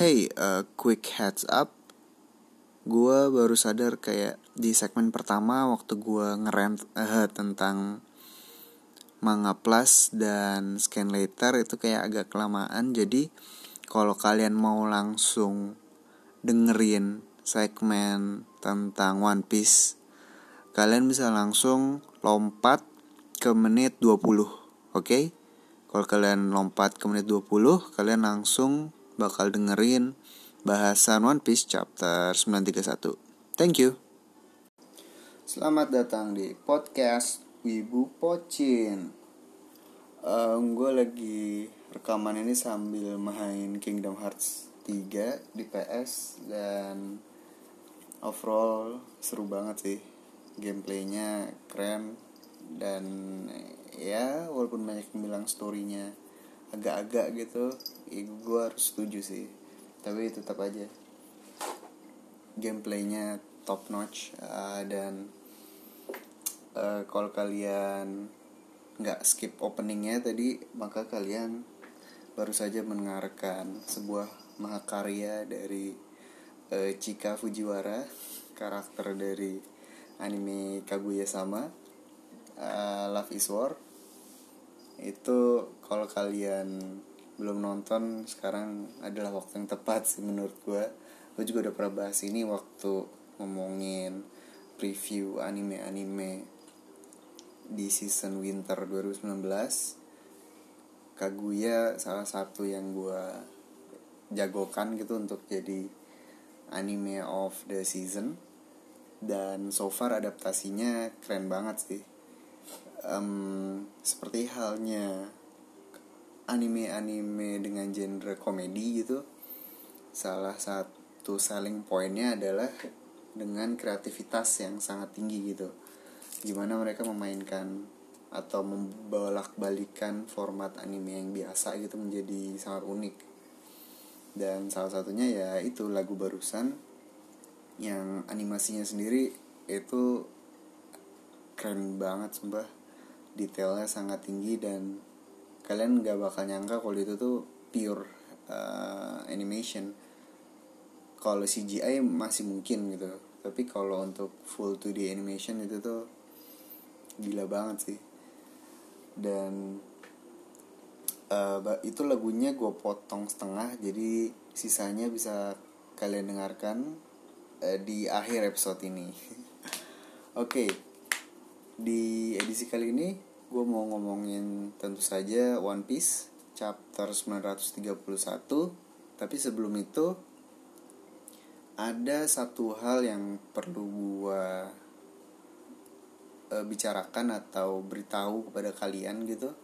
Hey, uh, quick heads up. Gua baru sadar kayak di segmen pertama waktu gua ngerant eh, tentang manga plus dan scan later itu kayak agak kelamaan. Jadi kalau kalian mau langsung dengerin segmen tentang One Piece, kalian bisa langsung lompat ke menit 20, oke? Kalau kalian lompat ke menit 20, kalian langsung bakal dengerin bahasan One Piece chapter 931. Thank you. Selamat datang di podcast Wibu Pocin. Um, gue lagi rekaman ini sambil main Kingdom Hearts 3 di PS dan overall seru banget sih. Gameplaynya keren dan ya walaupun banyak yang bilang storynya agak-agak gitu ya gue harus setuju sih tapi tetap aja gameplaynya top notch uh, dan uh, kalau kalian nggak skip openingnya tadi maka kalian baru saja mendengarkan sebuah mahakarya dari uh, Chika Fujiwara karakter dari anime Kaguya sama uh, Love is War. Itu kalau kalian belum nonton sekarang adalah waktu yang tepat sih menurut gue gue juga udah pernah bahas ini waktu ngomongin preview anime-anime di season winter 2019 Kaguya salah satu yang gue jagokan gitu untuk jadi anime of the season. Dan so far adaptasinya keren banget sih. Um, seperti halnya anime-anime dengan genre komedi gitu salah satu selling pointnya adalah dengan kreativitas yang sangat tinggi gitu gimana mereka memainkan atau membolak-balikan format anime yang biasa gitu menjadi sangat unik. Dan salah satunya ya itu lagu barusan yang animasinya sendiri itu keren banget sumpah. Detailnya sangat tinggi dan kalian gak bakal nyangka kalau itu tuh pure uh, animation. Kalau CGI masih mungkin gitu tapi kalau untuk full 2D animation itu tuh gila banget sih. Dan uh, itu lagunya gue potong setengah jadi sisanya bisa kalian dengarkan uh, di akhir episode ini. Oke okay di edisi kali ini gue mau ngomongin tentu saja One Piece chapter 931 tapi sebelum itu ada satu hal yang perlu gue e, bicarakan atau beritahu kepada kalian gitu.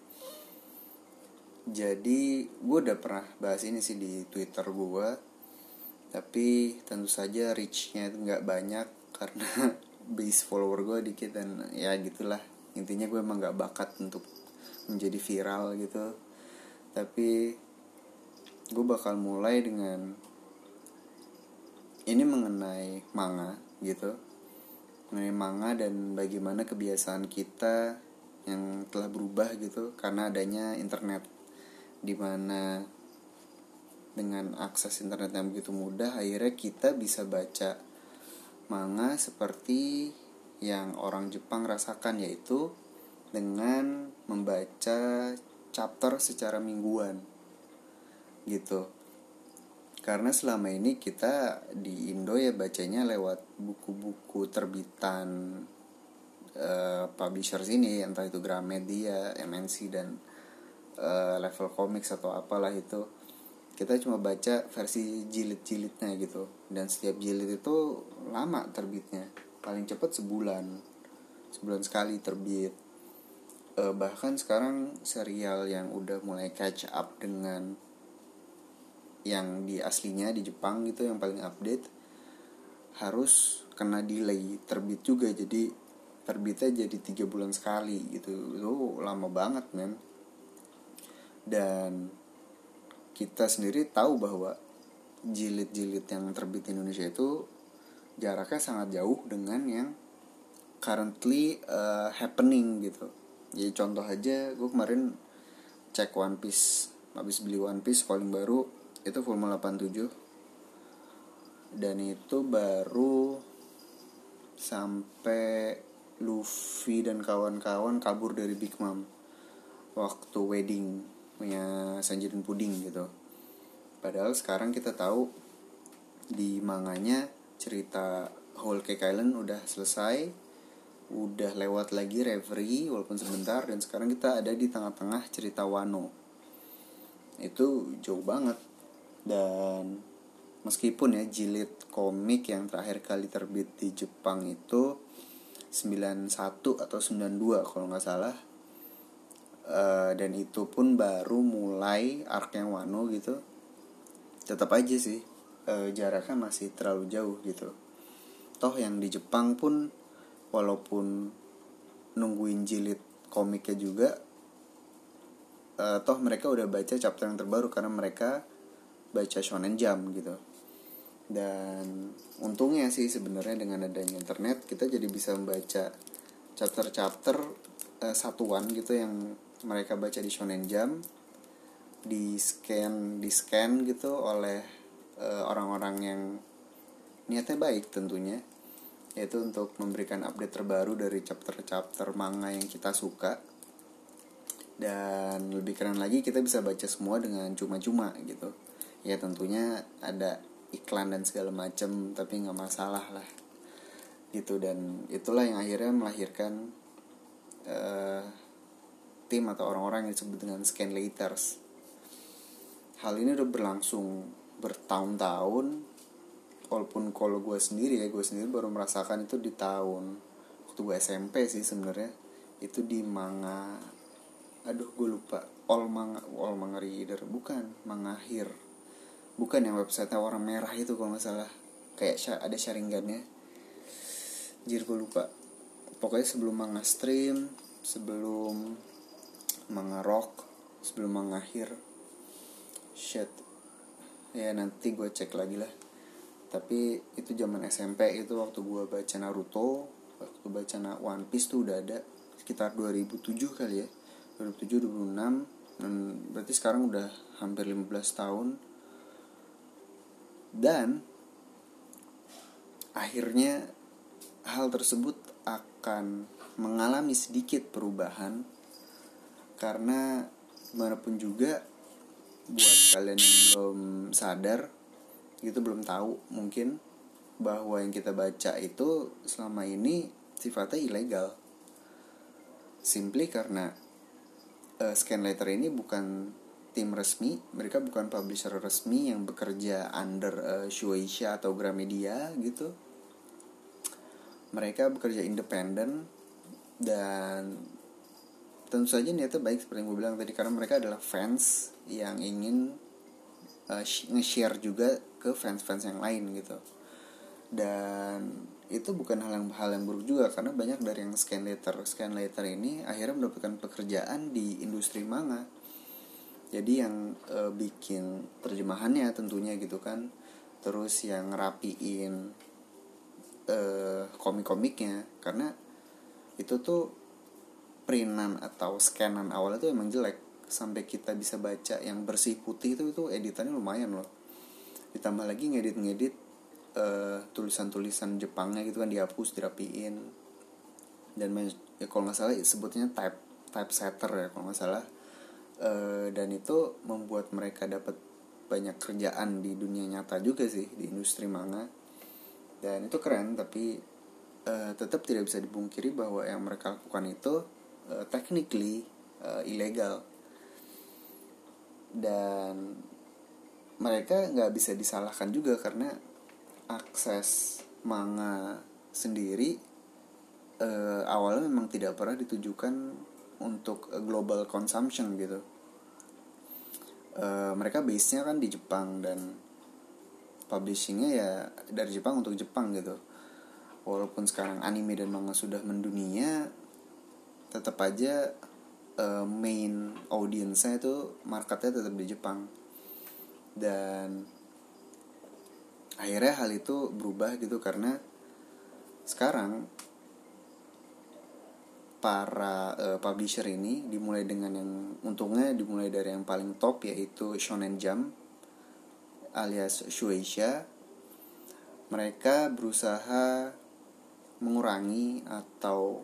Jadi gue udah pernah bahas ini sih di twitter gue tapi tentu saja reachnya itu nggak banyak karena base follower gue dikit dan ya gitulah. Intinya gue emang gak bakat untuk menjadi viral gitu. Tapi gue bakal mulai dengan ini mengenai manga gitu mengenai manga dan bagaimana kebiasaan kita yang telah berubah gitu karena adanya internet di mana dengan akses internet yang begitu mudah akhirnya kita bisa baca manga seperti yang orang Jepang rasakan yaitu dengan membaca chapter secara mingguan gitu karena selama ini kita di Indo ya bacanya lewat buku-buku terbitan uh, publishers ini entah itu Gramedia, MNC dan uh, Level Comics atau apalah itu kita cuma baca versi jilid-jilidnya gitu. Dan setiap jilid itu lama terbitnya. Paling cepat sebulan. Sebulan sekali terbit. E, bahkan sekarang serial yang udah mulai catch up dengan yang di aslinya di Jepang gitu yang paling update harus kena delay terbit juga. Jadi terbitnya jadi tiga bulan sekali gitu. Itu lama banget men. Dan kita sendiri tahu bahwa jilid-jilid yang terbit di Indonesia itu jaraknya sangat jauh dengan yang currently uh, happening gitu. Jadi contoh aja gue kemarin cek One Piece habis beli One Piece paling baru itu volume 87 dan itu baru sampai Luffy dan kawan-kawan kabur dari Big Mom waktu wedding punya Sanji dan Puding gitu. Padahal sekarang kita tahu di manganya cerita Whole Cake Island udah selesai, udah lewat lagi Reverie walaupun sebentar dan sekarang kita ada di tengah-tengah cerita Wano. Itu jauh banget dan meskipun ya jilid komik yang terakhir kali terbit di Jepang itu 91 atau 92 kalau nggak salah. Uh, dan itu pun baru mulai arc yang Wano gitu. Tetap aja sih uh, jaraknya masih terlalu jauh gitu. Toh yang di Jepang pun walaupun nungguin jilid komiknya juga uh, toh mereka udah baca chapter yang terbaru karena mereka baca Shonen Jump gitu. Dan untungnya sih sebenarnya dengan adanya internet kita jadi bisa membaca chapter-chapter uh, satuan gitu yang mereka baca di Shonen Jump di scan di scan gitu oleh eh, orang-orang yang niatnya baik tentunya yaitu untuk memberikan update terbaru dari chapter-chapter manga yang kita suka. Dan lebih keren lagi kita bisa baca semua dengan cuma-cuma gitu ya tentunya ada iklan dan segala macam tapi nggak masalah lah. Gitu dan itulah yang akhirnya melahirkan uh, tim atau orang-orang yang disebut dengan scan laters hal ini udah berlangsung bertahun-tahun walaupun kalau gue sendiri ya gue sendiri baru merasakan itu di tahun waktu gue SMP sih sebenarnya. Itu di manga aduh gue lupa. All manga all manga reader bukan manga hir bukan yang website warna merah itu kalau nggak salah. Kayak ada sharingannya jir gue lupa. Pokoknya sebelum manga stream sebelum manga rock sebelum manga hir shit. Ya nanti gue cek lagi lah. Tapi itu zaman SMP itu waktu gue baca Naruto waktu baca One Piece tuh udah ada. Sekitar 2007 kali ya. 2007 2006 dan berarti sekarang udah hampir 15 tahun dan akhirnya hal tersebut akan mengalami sedikit perubahan karena mana pun juga buat kalian yang belum sadar itu belum tahu mungkin bahwa yang kita baca itu selama ini sifatnya ilegal. Simply karena uh, scan letter ini bukan tim resmi mereka bukan publisher resmi yang bekerja under uh, Shueisha atau Gramedia gitu. Mereka bekerja independen dan tentu saja niatnya baik seperti yang gue bilang tadi karena mereka adalah fans yang ingin uh, nge-share juga ke fans-fans yang lain gitu. Dan itu bukan hal yang hal yang buruk juga karena banyak dari yang scan letter scan letter ini akhirnya mendapatkan pekerjaan di industri manga jadi yang e, bikin terjemahannya tentunya gitu kan. Terus yang rapiin e, komik-komiknya. Karena itu tuh printan atau scanan awalnya tuh emang jelek. Sampai kita bisa baca yang bersih putih itu itu editannya lumayan loh. Ditambah lagi ngedit-ngedit uh, tulisan-tulisan Jepangnya gitu kan dihapus dirapiin. Dan ya kalau nggak salah sebutnya type type setter ya kalau nggak salah uh, dan itu membuat mereka dapat banyak kerjaan di dunia nyata juga sih di industri manga. Dan itu keren tapi uh, tetap tidak bisa dibungkiri bahwa yang mereka lakukan itu uh, technically uh, ilegal dan mereka nggak bisa disalahkan juga karena akses manga sendiri uh, awalnya memang tidak pernah ditujukan untuk global consumption gitu. Uh, mereka base nya kan di Jepang dan publishingnya ya dari Jepang untuk Jepang gitu. Walaupun sekarang anime dan manga sudah mendunia tetap aja uh, main audiensnya itu marketnya tetap di Jepang. Dan akhirnya hal itu berubah gitu karena sekarang para uh, publisher ini dimulai dengan yang untungnya dimulai dari yang paling top yaitu Shonen Jump alias Shueisha mereka berusaha mengurangi atau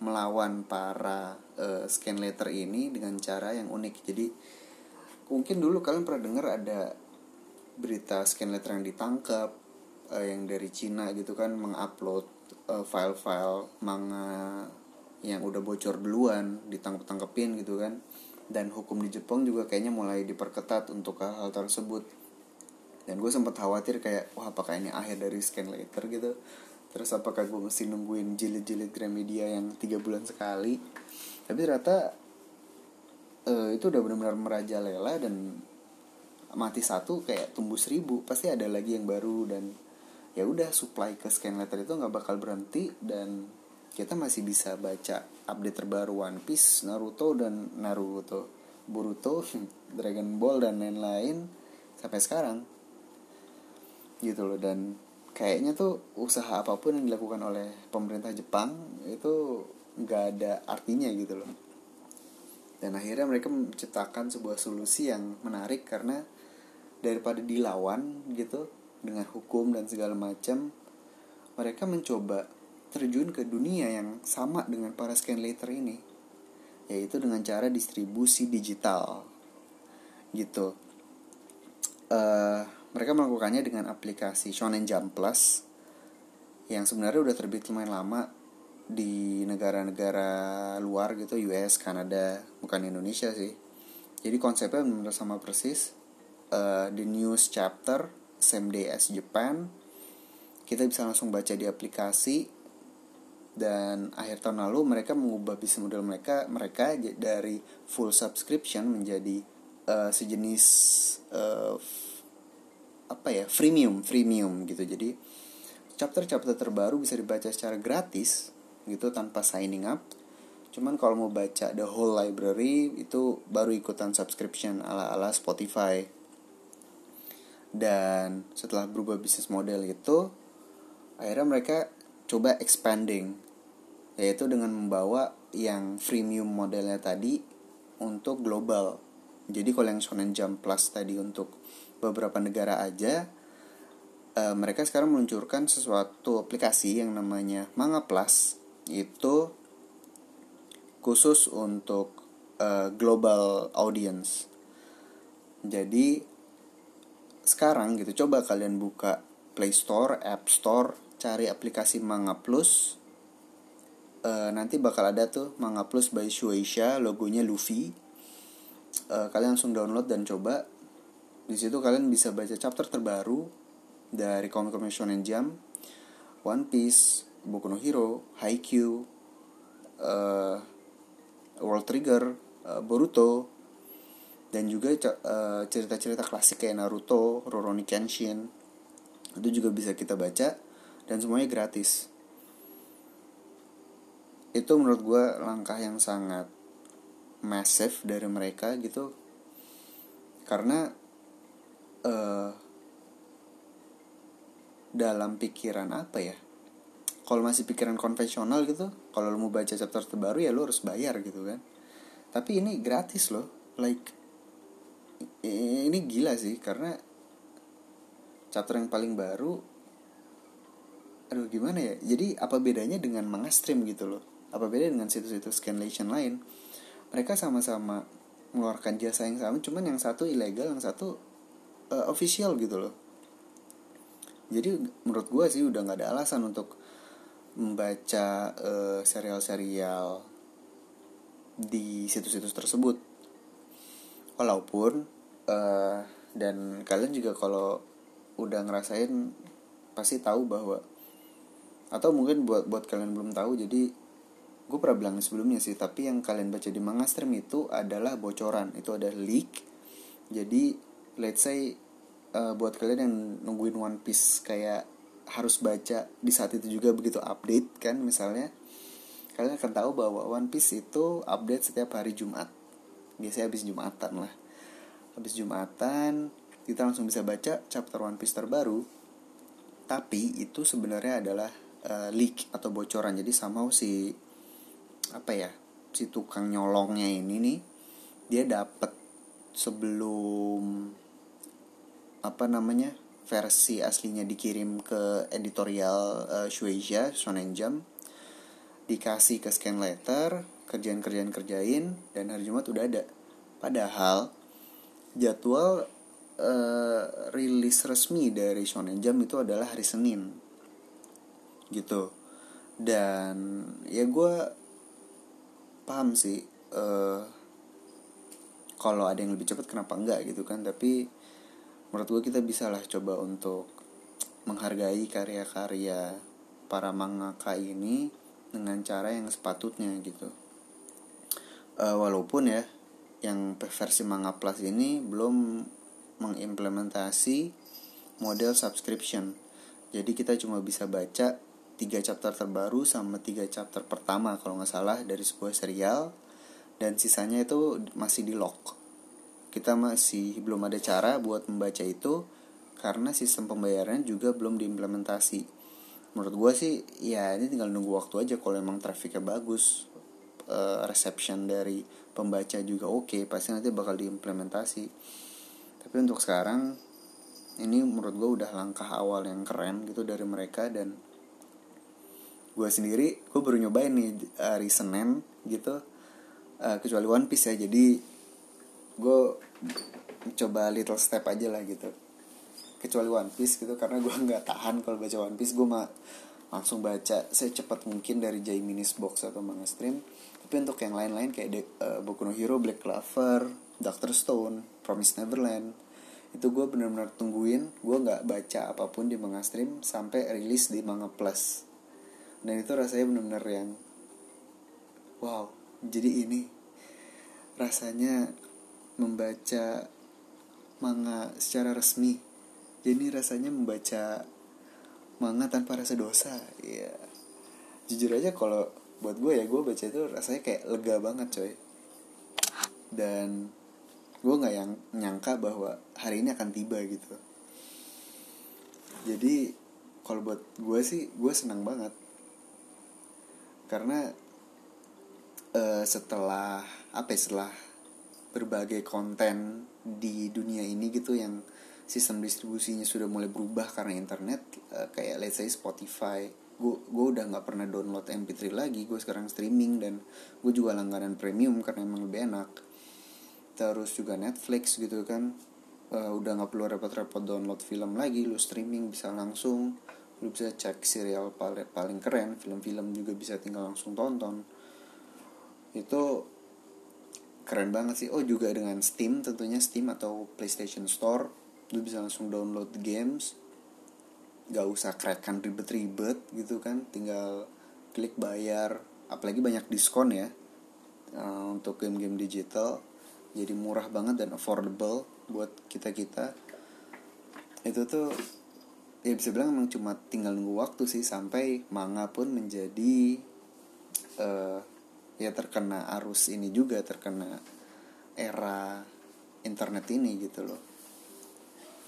melawan para uh, scan letter ini dengan cara yang unik. Jadi mungkin dulu kalian pernah dengar ada berita scan letter yang ditangkap uh, yang dari Cina gitu kan mengupload uh, file-file manga yang udah bocor duluan ditangkap-tangkepin gitu kan. Dan hukum di Jepang juga kayaknya mulai diperketat untuk hal-hal tersebut. Dan gue sempat khawatir kayak wah apakah ini akhir dari scan letter gitu. Terus apakah gue mesti nungguin jilid-jilid Gramedia yang tiga bulan sekali? Tapi ternyata uh, itu udah benar-benar merajalela dan mati satu kayak tumbuh seribu. Pasti ada lagi yang baru dan ya udah supply ke scan letter itu nggak bakal berhenti dan kita masih bisa baca update terbaru One Piece, Naruto dan Naruto, Boruto, Dragon Ball dan lain-lain sampai sekarang. Gitu loh dan kayaknya tuh usaha apa pun yang dilakukan oleh pemerintah Jepang itu nggak ada artinya gitu loh. Dan akhirnya mereka menciptakan sebuah solusi yang menarik karena daripada dilawan gitu dengan hukum dan segala macam mereka mencoba terjun ke dunia yang sama dengan para scan later ini yaitu dengan cara distribusi digital gitu uh, mereka melakukannya dengan aplikasi Shonen Jump Plus yang sebenarnya udah terbit lumayan lama di negara-negara luar gitu US, Kanada, bukan Indonesia sih. Jadi konsepnya benar sama persis. Uh, the news chapter same day as Japan. Kita bisa langsung baca di aplikasi dan akhir tahun lalu mereka mengubah bisnis model mereka mereka dari full subscription menjadi uh, sejenis uh, apa ya freemium freemium gitu. Jadi chapter-chapter terbaru bisa dibaca secara gratis gitu tanpa signing up. Cuman kalau mau baca the whole library itu baru ikutan subscription ala ala Spotify. Dan setelah berubah bisnis model itu akhirnya mereka coba expanding yaitu dengan membawa yang freemium modelnya tadi untuk global jadi kalau yang Shonen Jump Plus tadi untuk beberapa negara aja uh, mereka sekarang meluncurkan sesuatu aplikasi yang namanya Manga Plus itu khusus untuk uh, global audience. Jadi sekarang gitu coba kalian buka Play Store, App Store, cari aplikasi Manga Plus. Uh, nanti bakal ada tuh Manga Plus by Shueisha, logonya Luffy. Uh, kalian langsung download dan coba di situ kalian bisa baca chapter terbaru dari komik-komik Shonen Jump, One Piece, Boku no Hero, Haikyuu, uh, World Trigger, uh, Boruto, dan juga cerita-cerita klasik kayak Naruto, Rurouni Kenshin. Itu juga bisa kita baca dan semuanya gratis. Itu menurut gue langkah yang sangat massive dari mereka gitu. Karena uh, dalam pikiran apa ya? Kalau masih pikiran konvensional gitu kalau lo mau baca chapter terbaru ya lo harus bayar gitu kan. Tapi ini gratis loh like ini gila sih karena chapter yang paling baru aduh gimana ya? Jadi apa bedanya dengan manga stream gitu loh apa beda dengan situs-situs scanlation lain? Mereka sama-sama mengeluarkan jasa yang sama cuman yang satu ilegal yang satu uh, official gitu loh. Jadi menurut gue sih udah nggak ada alasan untuk membaca uh, serial-serial di situs-situs tersebut. Walaupun uh, dan kalian juga kalau udah ngerasain pasti tahu bahwa atau mungkin buat buat kalian belum tahu jadi gue pernah bilang sebelumnya sih tapi yang kalian baca di manga stream itu adalah bocoran itu ada leak. Jadi let's say uh, buat kalian yang nungguin One Piece kayak harus baca di saat itu juga begitu update kan misalnya kalian akan tahu bahwa One Piece itu update setiap hari Jumat. Biasanya habis Jumatan lah. Habis Jumatan kita langsung bisa baca chapter One Piece terbaru. Tapi itu sebenarnya adalah uh, leak atau bocoran. Jadi sama si apa ya si tukang nyolongnya ini nih dia dapat sebelum apa namanya versi aslinya dikirim ke editorial uh, Shueisha Shonen Jump dikasih ke scan letter kerjaan-kerjaan kerjain dan hari Jumat udah ada. Padahal jadwal uh, rilis resmi dari Shonen Jump itu adalah hari Senin. Gitu. Dan ya gue paham sih uh, kalau ada yang lebih cepat kenapa enggak gitu kan. Tapi menurut gue kita bisa lah coba untuk menghargai karya-karya para mangaka ini dengan cara yang sepatutnya gitu. Uh, walaupun ya yang versi manga plus ini belum mengimplementasi model subscription. Jadi kita cuma bisa baca tiga chapter terbaru sama tiga chapter pertama kalau nggak salah dari sebuah serial. Dan sisanya itu masih di lock. Kita masih belum ada cara buat membaca itu karena sistem pembayaran juga belum diimplementasi. Menurut gue sih ya ini tinggal nunggu waktu aja kalau emang trafficnya bagus uh, reception dari pembaca juga oke okay, pasti nanti bakal diimplementasi. Tapi untuk sekarang ini menurut gue udah langkah awal yang keren gitu dari mereka dan gue sendiri gue baru nyobain nih hari Senin gitu. Uh, kecuali One Piece ya jadi gue coba little step aja lah gitu. Kecuali One Piece gitu karena gue nggak tahan kalau baca One Piece gue mah langsung baca secepat mungkin dari Jai Minis Box atau manga stream. Tapi untuk yang lain-lain kayak The, uh, Boku no Hero, Black Clover, Doctor Stone, Promise Neverland itu gue bener-bener tungguin. Gue nggak baca apa pun di manga stream sampai rilis di manga plus dan itu rasanya bener-bener yang wow jadi ini rasanya membaca manga secara resmi. Jadi rasanya membaca manga tanpa rasa dosa ya jujur aja kalau buat gue ya gue baca itu rasanya kayak lega banget coy. Dan gue nggak yang nyangka bahwa hari ini akan tiba gitu. Jadi kalau buat gue sih gue senang banget karena uh, setelah apa ya setelah berbagai konten di dunia ini gitu yang sistem distribusinya sudah mulai berubah karena internet uh, kayak let's say Spotify gue gue udah nggak pernah download MP3 lagi gue sekarang streaming dan gue juga langganan premium karena emang lebih enak. Terus juga Netflix gitu kan uh, udah nggak perlu repot-repot download film lagi lu streaming bisa langsung lu bisa cek serial paling paling keren film-film juga bisa tinggal langsung tonton. Itu keren banget sih. Oh juga dengan Steam tentunya Steam atau PlayStation Store lu bisa langsung download games. Gak usah crackkan ribet-ribet gitu kan. Tinggal klik bayar. Apalagi banyak diskon ya uh, untuk game-game digital. Jadi murah banget dan affordable buat kita kita itu tuh ya bisa bilang emang cuma tinggal nunggu waktu sih sampai manga pun menjadi uh, ya terkena arus ini juga terkena era internet ini gitu loh.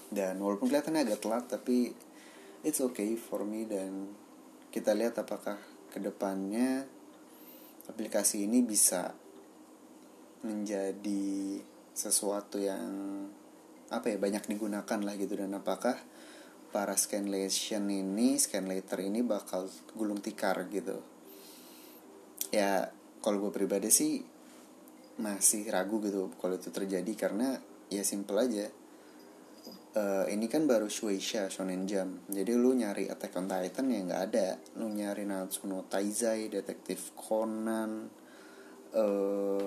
Dan walaupun kelihatannya agak telat tapi it's okay for me dan kita lihat apakah ke depannya aplikasi ini bisa menjadi sesuatu yang apa ya banyak digunakan lah gitu. Dan apakah para scanlation ini scanlator ini bakal gulung tikar gitu. Ya kalau gue pribadi sih masih ragu gitu kalau itu terjadi karena ya simple aja. Uh, ini kan baru Shueisha Shonen Jump. Jadi lu nyari Attack on Titan ya nggak ada. Lu nyari Natsu no Taizai Detektif Conan uh,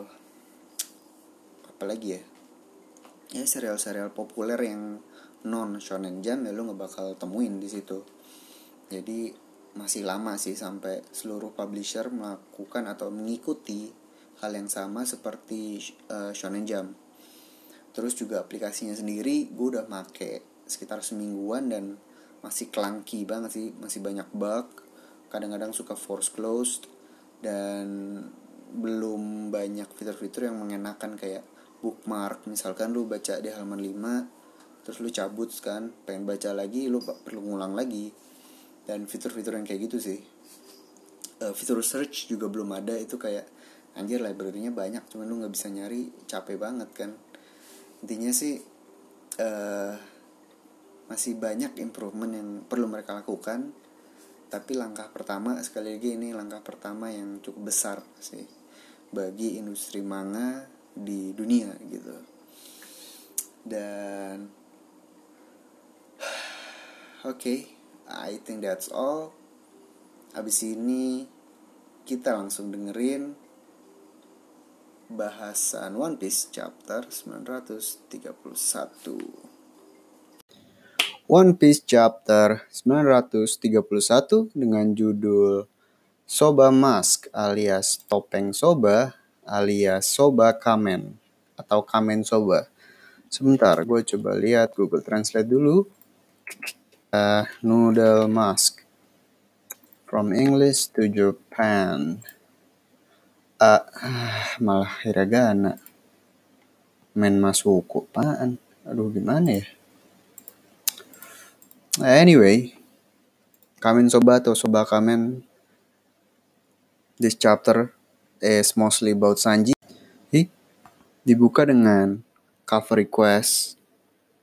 apa lagi ya? Ya serial-serial populer yang non Shonen Jump ya lu nggak bakal temuin di situ. Jadi masih lama sih sampai seluruh publisher melakukan atau mengikuti hal yang sama seperti uh, Shonen Jump. Terus juga aplikasinya sendiri gue udah make sekitar semingguan dan masih clunky banget sih masih banyak bug. Kadang-kadang suka force closed dan belum banyak fitur-fitur yang mengenakan kayak bookmark. Misalkan lu baca di halaman 5 terus lu cabut kan pengen baca lagi lu perlu ngulang lagi. Dan fitur-fitur yang kayak gitu sih. Uh, fitur search juga belum ada itu kayak anjir library-nya banyak cuman lu nggak bisa nyari capek banget kan. Intinya sih uh, masih banyak improvement yang perlu mereka lakukan. Tapi langkah pertama sekali lagi ini langkah pertama yang cukup besar sih. Bagi industri manga di dunia gitu. Dan okay, I think that's all abis ini kita langsung dengerin bahasan One Piece chapter 931 One Piece chapter 931 dengan judul Soba Mask alias Topeng Soba alias Soba Kamen atau Kamen Soba. Sebentar, gue coba lihat Google Translate dulu. Uh, noodle mask from English to Japan. Uh, malah hiragana. Men masuku apaan? Aduh gimana ya? Anyway, Kamen Soba atau Soba Kamen This chapter is mostly about Sanji. Hi, dibuka dengan cover request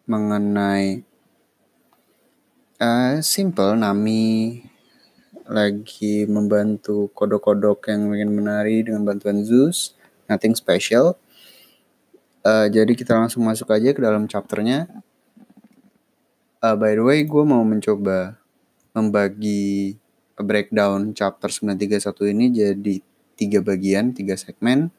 mengenai uh, simple Nami lagi membantu kodok-kodok yang ingin menari dengan bantuan Zeus, nothing special. Uh, jadi kita langsung masuk aja ke dalam chapternya. Uh, by the way, gue mau mencoba membagi breakdown chapter 931 ini jadi tiga bagian, tiga segmen.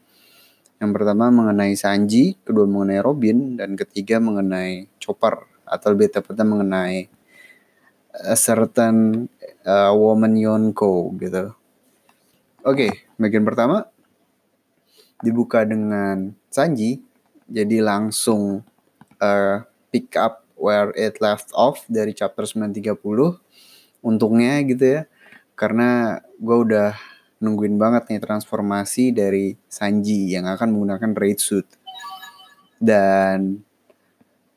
Yang pertama mengenai Sanji, kedua mengenai Robin, dan ketiga mengenai Chopper atau lebih tepatnya mengenai a certain uh, woman Yonko gitu. Oke, okay, bagian pertama dibuka dengan Sanji, jadi langsung uh, pick up where it left off dari chapter 930. Untungnya gitu ya, karena gue udah nungguin banget nih transformasi dari Sanji yang akan menggunakan raid suit. Dan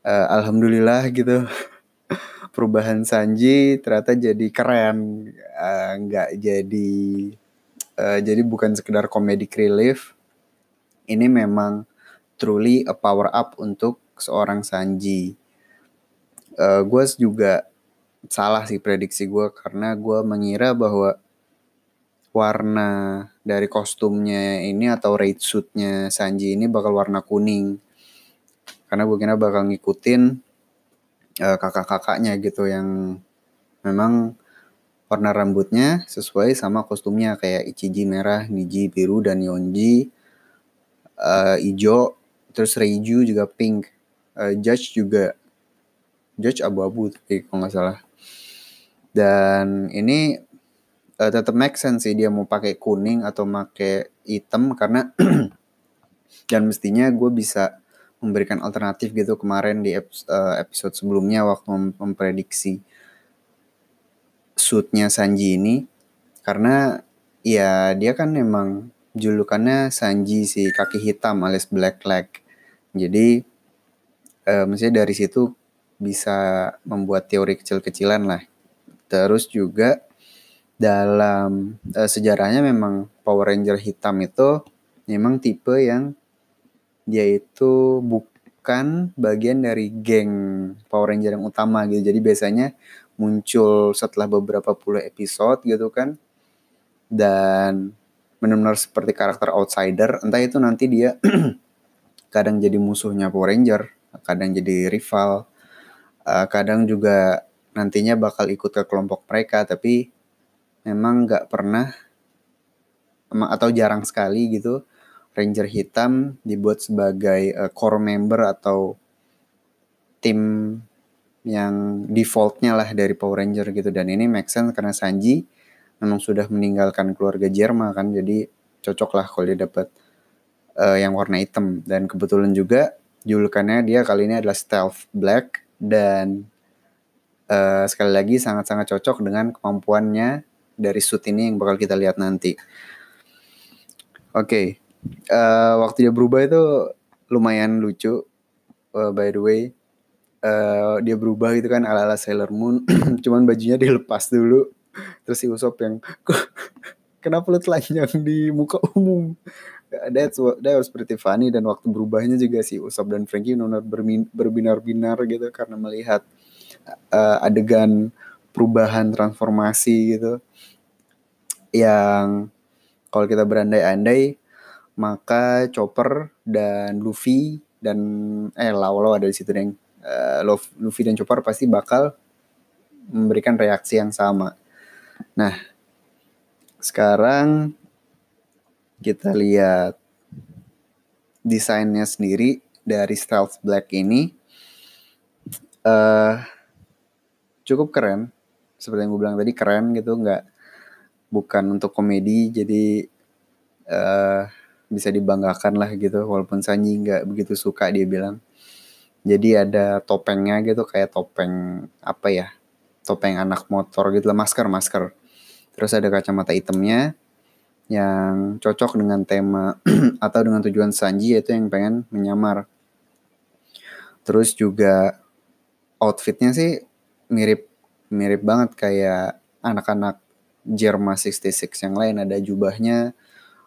uh, alhamdulillah gitu perubahan Sanji ternyata jadi keren, uh, nggak jadi uh, jadi bukan sekedar comedic relief. Ini memang truly a power up untuk seorang Sanji. Uh, gue juga salah sih prediksi gue karena gue mengira bahwa warna dari kostumnya ini atau raid suitnya Sanji ini bakal warna kuning karena gue kira bakal ngikutin uh, kakak-kakaknya gitu yang memang warna rambutnya sesuai sama kostumnya kayak Ichiji merah, Niji biru dan Yonji uh, hijau, terus Reiju juga pink, uh, Judge juga Judge abu-abu tapi kalau nggak salah. Dan ini uh, tetap make sense sih dia mau pakai kuning atau pakai hitam karena dan mestinya gue bisa memberikan alternatif gitu kemarin di uh, episode sebelumnya waktu mem memprediksi suitnya Sanji ini. Karena ya dia kan memang julukannya Sanji si kaki hitam alias Black Leg. Jadi uh, mestinya dari situ bisa membuat teori kecil-kecilan lah. Terus juga dalam uh, sejarahnya memang Power Ranger hitam itu memang tipe yang dia itu bukan bagian dari geng Power Ranger yang utama gitu. Jadi biasanya muncul setelah beberapa puluh episode gitu kan. Dan benar-benar seperti karakter outsider, entah itu nanti dia kadang jadi musuhnya Power Ranger, kadang jadi rival, uh, kadang juga nantinya bakal ikut ke kelompok mereka, tapi memang nggak pernah atau jarang sekali gitu Ranger hitam dibuat sebagai uh, core member atau tim yang defaultnya lah dari Power Ranger gitu dan ini make sense karena Sanji memang sudah meninggalkan keluarga Jerma kan jadi cocok lah kalau dia dapat uh, yang warna hitam dan kebetulan juga julukannya dia kali ini adalah Stealth Black dan uh, sekali lagi sangat-sangat cocok dengan kemampuannya dari suit ini yang bakal kita lihat nanti. Oke, okay. Uh, waktu dia berubah itu lumayan lucu. Uh, by the way, uh, dia berubah gitu kan ala-ala Sailor Moon, cuman bajunya dilepas dulu. Terus si Usop yang kenapa lu telanjang di muka umum? That's that was pretty funny dan waktu berubahnya juga si Usop dan Frankie benar berbinar-binar gitu karena melihat uh, adegan perubahan transformasi gitu yang kalau kita berandai-andai maka Chopper dan Luffy dan eh Laolo ada di situ deng uh, Luffy dan Chopper pasti bakal memberikan reaksi yang sama. Nah, sekarang kita lihat desainnya sendiri dari Stealth Black ini uh, cukup keren. Seperti yang gue bilang tadi keren gitu, nggak bukan untuk komedi jadi uh, bisa dibanggakan lah gitu walaupun Sanji nggak begitu suka dia bilang. Jadi ada topengnya gitu kayak topeng apa ya topeng anak motor gitu lah masker masker. Terus ada kacamata hitamnya yang cocok dengan tema atau dengan tujuan Sanji yaitu yang pengen menyamar. Terus juga outfitnya sih mirip mirip banget kayak anak-anak Jerma 66 yang lain. Ada jubahnya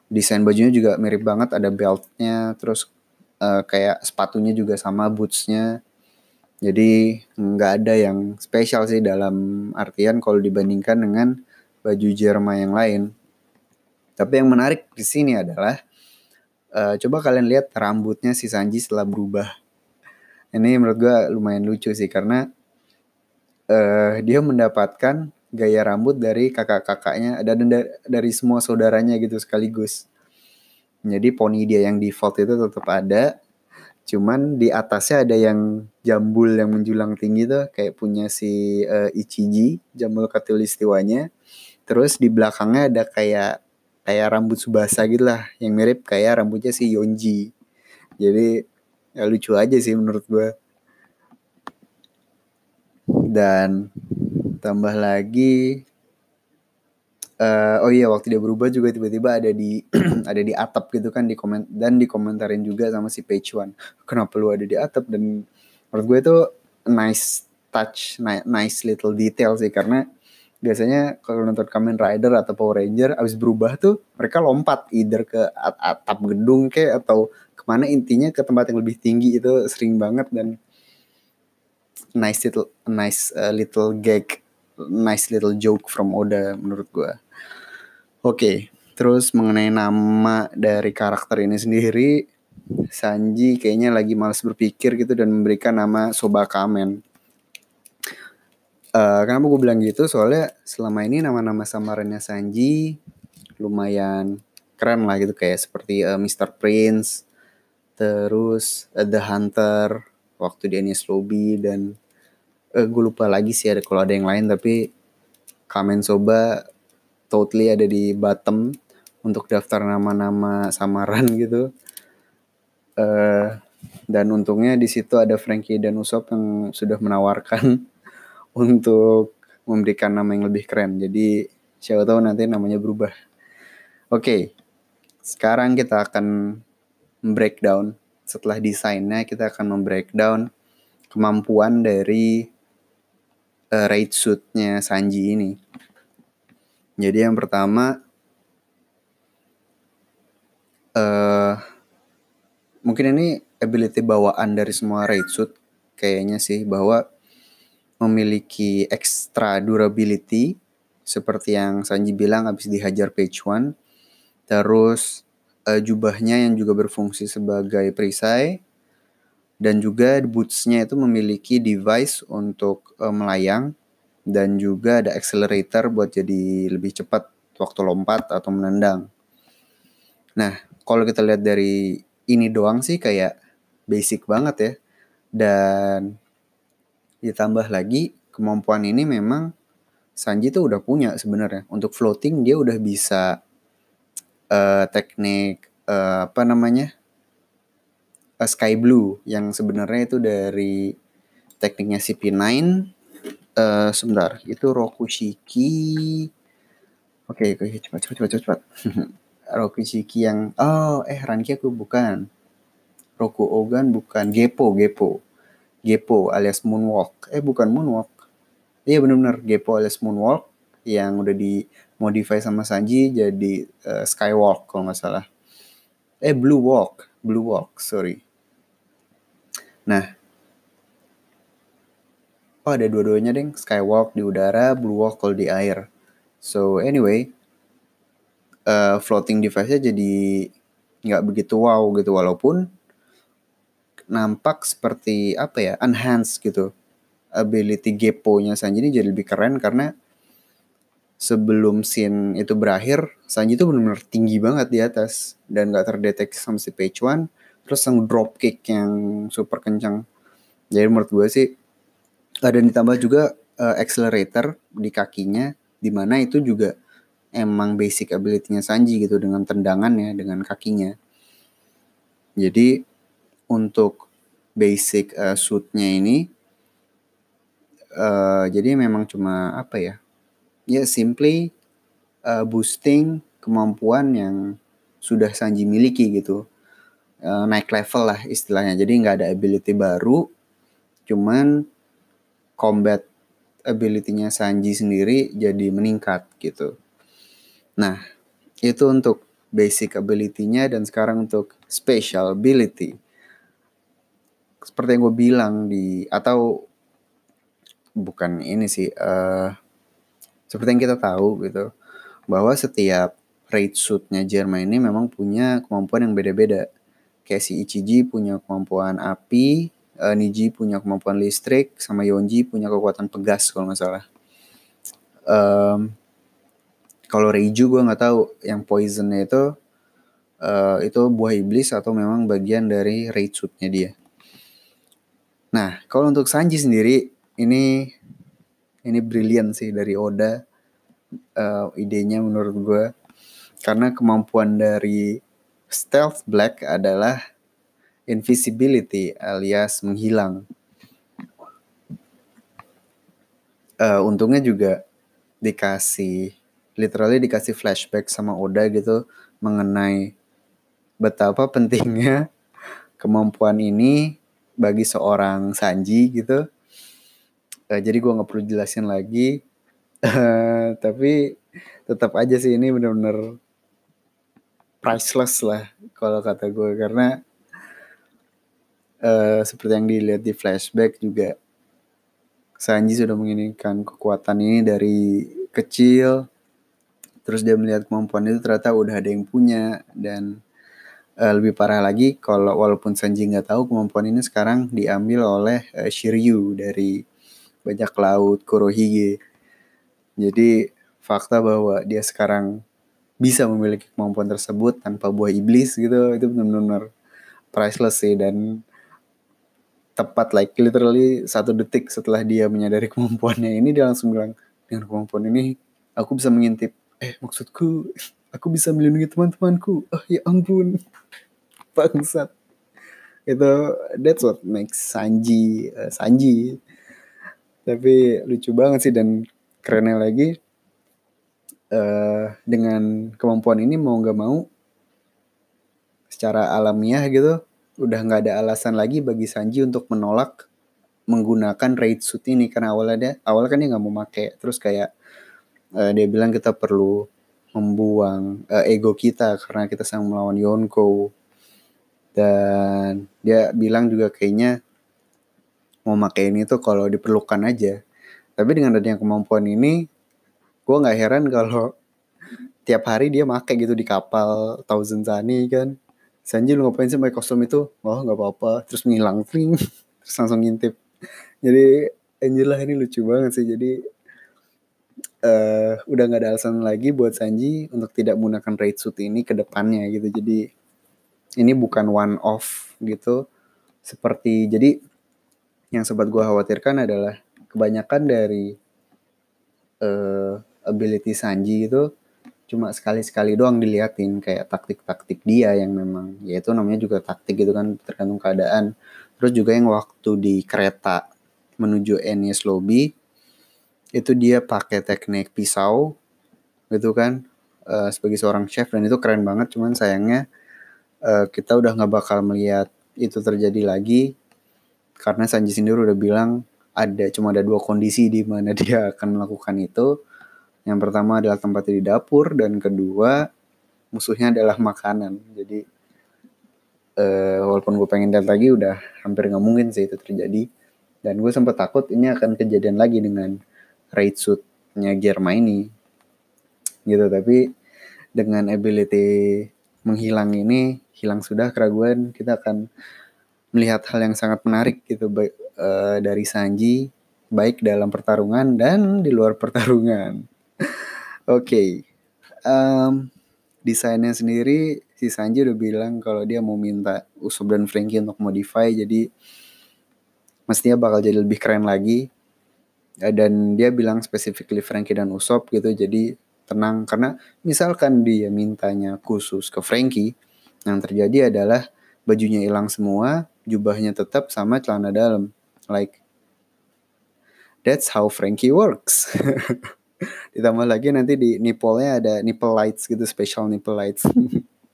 desain bajunya juga mirip banget ada beltnya terus uh, kayak sepatunya juga sama bootsnya. Jadi nggak ada yang spesial sih dalam artian kalau dibandingkan dengan baju Jerma yang lain. Tapi yang menarik di sini adalah uh, coba kalian lihat rambutnya si Sanji setelah berubah. Ini menurut gue lumayan lucu sih karena uh, dia mendapatkan gaya rambut dari kakak-kakaknya dan dari semua saudaranya gitu sekaligus. Jadi poni dia yang default itu tetap ada, cuman di atasnya ada yang jambul yang menjulang tinggi tuh kayak punya si uh, Ichiji, jambul katulistiwanya. Terus di belakangnya ada kayak kayak rambut Subasa gitu lah, yang mirip kayak rambutnya si Yonji. Jadi ya lucu aja sih menurut gue. Dan tambah lagi uh, oh iya waktu dia berubah juga tiba-tiba ada di ada di atap gitu kan di komen dan dikomentarin juga sama si Page One. Kenapa lu ada di atap? Dan menurut gue itu nice touch nice little detail sih karena biasanya kalau nonton Kamen Rider atau Power Ranger abis berubah tuh mereka lompat either ke atap gedung kayak atau ke mana intinya ke tempat yang lebih tinggi. Itu sering banget dan nice little nice uh, little gag nice little joke from Oda menurut gue. Oke, okay, terus mengenai nama dari karakter ini sendiri, Sanji kayaknya lagi males berpikir gitu dan memberikan nama Soba Kamen. Uh, kenapa gue bilang gitu? Soalnya selama ini nama-nama samarannya Sanji lumayan keren lah gitu kayak seperti uh, Mr. Prince, terus uh, The Hunter waktu di Enies Lobby dan uh, eh, gue lupa lagi sih ada kalau ada yang lain tapi Kamen Soba totally ada di bottom untuk daftar nama-nama samaran gitu. Uh, dan untungnya di situ ada Frankie dan Usop yang sudah menawarkan untuk memberikan nama yang lebih keren. Jadi siapa tahu nanti namanya berubah. Oke, okay, sekarang kita akan breakdown setelah desainnya kita akan membreakdown kemampuan dari uh, raid suitnya Sanji ini. Jadi yang pertama uh, mungkin ini ability bawaan dari semua raid suit kayaknya sih bahwa memiliki extra durability seperti yang Sanji bilang habis dihajar page one. Terus uh, jubahnya yang juga berfungsi sebagai perisai dan juga bootsnya itu memiliki device untuk uh, melayang dan juga ada accelerator buat jadi lebih cepat waktu lompat atau menendang. Nah, kalau kita lihat dari ini doang sih kayak basic banget ya. Dan ditambah lagi kemampuan ini memang Sanji tuh udah punya sebenarnya. Untuk floating dia udah bisa uh, teknik uh, apa namanya? Uh, Sky Blue yang sebenarnya itu dari tekniknya CP9 uh, sebentar itu Rokushiki oke okay, oke cepat cepat cepat cepat. Rokushiki yang oh eh Ranki aku bukan. Roku Ogan bukan. Gepo Gepo Gepo alias Moonwalk. Eh bukan Moonwalk. Iya benar-benar Gepo alias Moonwalk yang udah dimodify sama Sanji jadi uh, Skywalk kalau nggak salah. Eh Blue Walk. Blue Walk sorry nah oh ada dua-duanya deh skywalk di udara blue walk kalau di air. So anyway uh, floating device-nya jadi nggak begitu wow gitu walaupun nampak seperti apa ya enhance gitu ability Gepo-nya Sanji ini jadi lebih keren karena sebelum scene itu berakhir Sanji itu benar-benar tinggi banget di atas dan nggak terdeteksi sama si Page One terus yang drop kick yang super kencang. Jadi menurut gue sih dan ditambah juga uh, accelerator di kakinya di mana itu juga emang basic ability-nya Sanji gitu dengan tendangannya dengan kakinya. Jadi untuk basic uh, suitnya ini uh, jadi memang cuma apa ya ya simply uh, boosting kemampuan yang sudah Sanji miliki gitu uh, naik level lah istilahnya jadi nggak ada ability baru cuman combat ability-nya Sanji sendiri jadi meningkat gitu. Nah, itu untuk basic ability-nya dan sekarang untuk special ability. Seperti yang gue bilang di atau bukan ini sih uh, seperti yang kita tahu gitu bahwa setiap raid suitnya Jerma ini memang punya kemampuan yang beda-beda. Kayak si Ichiji punya kemampuan api, uh, Niji punya kemampuan listrik sama Yonji punya kekuatan pegas kalau nggak salah. Um, kalau Reiju gue nggak tahu yang poisonnya itu uh, itu buah iblis atau memang bagian dari raid suitnya dia. Nah kalau untuk Sanji sendiri ini ini brilian sih dari Oda uh, idenya menurut gue karena kemampuan dari Stealth Black adalah invisibility alias menghilang. Uh, untungnya juga dikasih literally dikasih flashback sama Oda gitu mengenai betapa pentingnya kemampuan ini bagi seorang Sanji gitu. Uh, jadi gue nggak perlu jelasin lagi. Uh, tapi tetap aja sih ini bener-bener priceless lah kalau kata gue karena uh, seperti yang dilihat di flashback juga Sanji sudah menginginkan kekuatan ini dari kecil. Terus dia melihat kemampuan itu ternyata udah ada yang punya. Dan uh, lebih parah lagi kalau walaupun Sanji nggak tahu kemampuan ini sekarang diambil oleh uh, Shiryu dari bajak laut Kurohige. Jadi fakta bahwa dia sekarang bisa memiliki kemampuan tersebut tanpa buah iblis gitu. Itu benar-benar priceless sih dan tepat like literally satu detik setelah dia menyadari kemampuannya ini dia langsung bilang dengan kemampuan ini aku bisa mengintip. Eh maksudku aku bisa melindungi teman-temanku. Oh ya ampun. Bangsat. Itu that's what makes Sanji uh, Sanji. Tapi lucu banget sih dan kerennya lagi uh, dengan kemampuan ini mau nggak mau secara alamiah gitu udah nggak ada alasan lagi bagi Sanji untuk menolak menggunakan raid suit ini. Karena awalnya dia awal kan dia nggak mau make. Terus kayak uh, dia bilang kita perlu membuang uh, ego kita karena kita sedang melawan Yonko. Dan dia bilang juga kayaknya mau make ini tuh kalau diperlukan aja. Tapi dengan adanya kemampuan ini gue nggak heran kalau tiap hari dia make gitu di kapal Thousand Sunny kan. Sanji lu ngapain sih pakai kostum itu? Oh nggak apa-apa. Terus menghilang terus langsung ngintip. Jadi Angel lah ini lucu banget sih. Jadi uh, udah nggak ada alasan lagi buat Sanji untuk tidak menggunakan raid suit ini ke depannya gitu. Jadi ini bukan one off gitu. Seperti jadi yang sempat gue khawatirkan adalah kebanyakan dari uh, ability Sanji itu cuma sekali-sekali doang diliatin kayak taktik-taktik dia yang memang ya itu namanya juga taktik gitu kan tergantung keadaan. Terus juga yang waktu di kereta menuju Enies Lobby itu dia pakai teknik pisau gitu kan uh, sebagai seorang chef dan itu keren banget cuman sayangnya uh, kita udah nggak bakal melihat itu terjadi lagi karena Sanji sendiri udah bilang ada cuma ada dua kondisi di mana dia akan melakukan itu yang pertama adalah tempatnya di dapur dan kedua musuhnya adalah makanan. Jadi uh, walaupun gue pengen lihat lagi udah hampir nggak mungkin sih itu terjadi. Dan gue sempat takut ini akan kejadian lagi dengan raid suitnya Germa ini. Gitu tapi dengan ability menghilang ini hilang sudah keraguan kita akan melihat hal yang sangat menarik gitu baik uh, dari Sanji baik dalam pertarungan dan di luar pertarungan okay. um, desainnya sendiri si Sanji udah bilang kalau dia mau minta Usopp dan Frankie untuk modify jadi mestinya bakal jadi lebih keren lagi. Dan dia bilang specifically Frankie dan Usopp gitu jadi tenang. Karena misalkan dia mintanya khusus ke Frankie yang terjadi adalah bajunya hilang semua jubahnya tetap sama celana dalam. Like that's how Frankie works ditambah lagi nanti di nipple-nya ada nipple lights gitu special nipple lights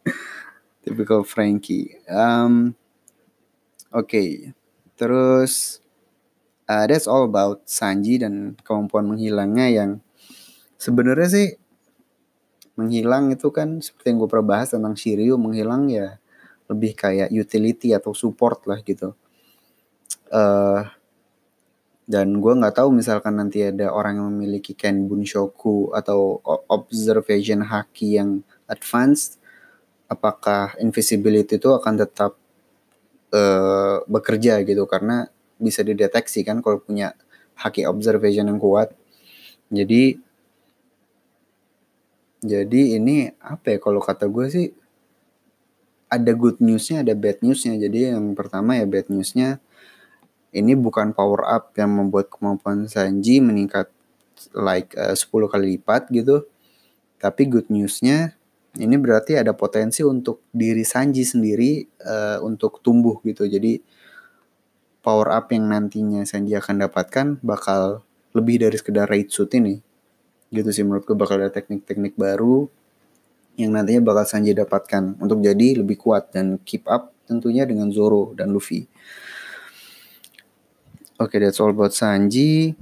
typical Frankie um, oke okay. Terus uh, that's all about Sanji dan kemampuan menghilangnya yang sebenarnya sih menghilang itu kan seperti yang gue pernah bahas tentang Shiryu menghilang ya lebih kayak utility atau support lah gitu. Uh, dan gue nggak tahu misalkan nanti ada orang yang memiliki Ken Bunshoku atau observation haki yang advance, apakah invisibility itu akan tetap uh, bekerja gitu? Karena bisa dideteksi kan kalau punya haki observation yang kuat. Jadi jadi ini apa ya? Kalau kata gue sih ada good newsnya ada bad newsnya. Jadi yang pertama ya bad newsnya ini bukan power up yang membuat kemampuan Sanji meningkat like uh, eh, 10 kali lipat gitu tapi good newsnya ini berarti ada potensi untuk diri Sanji sendiri uh, untuk tumbuh gitu. Jadi power up yang nantinya Sanji akan dapatkan bakal lebih dari sekedar raid suit ini. Gitu sih menurutku bakal ada teknik-teknik baru yang nantinya bakal Sanji dapatkan untuk jadi lebih kuat dan keep up tentunya dengan Zoro dan Luffy. Oke, okay, that's all about Sanji.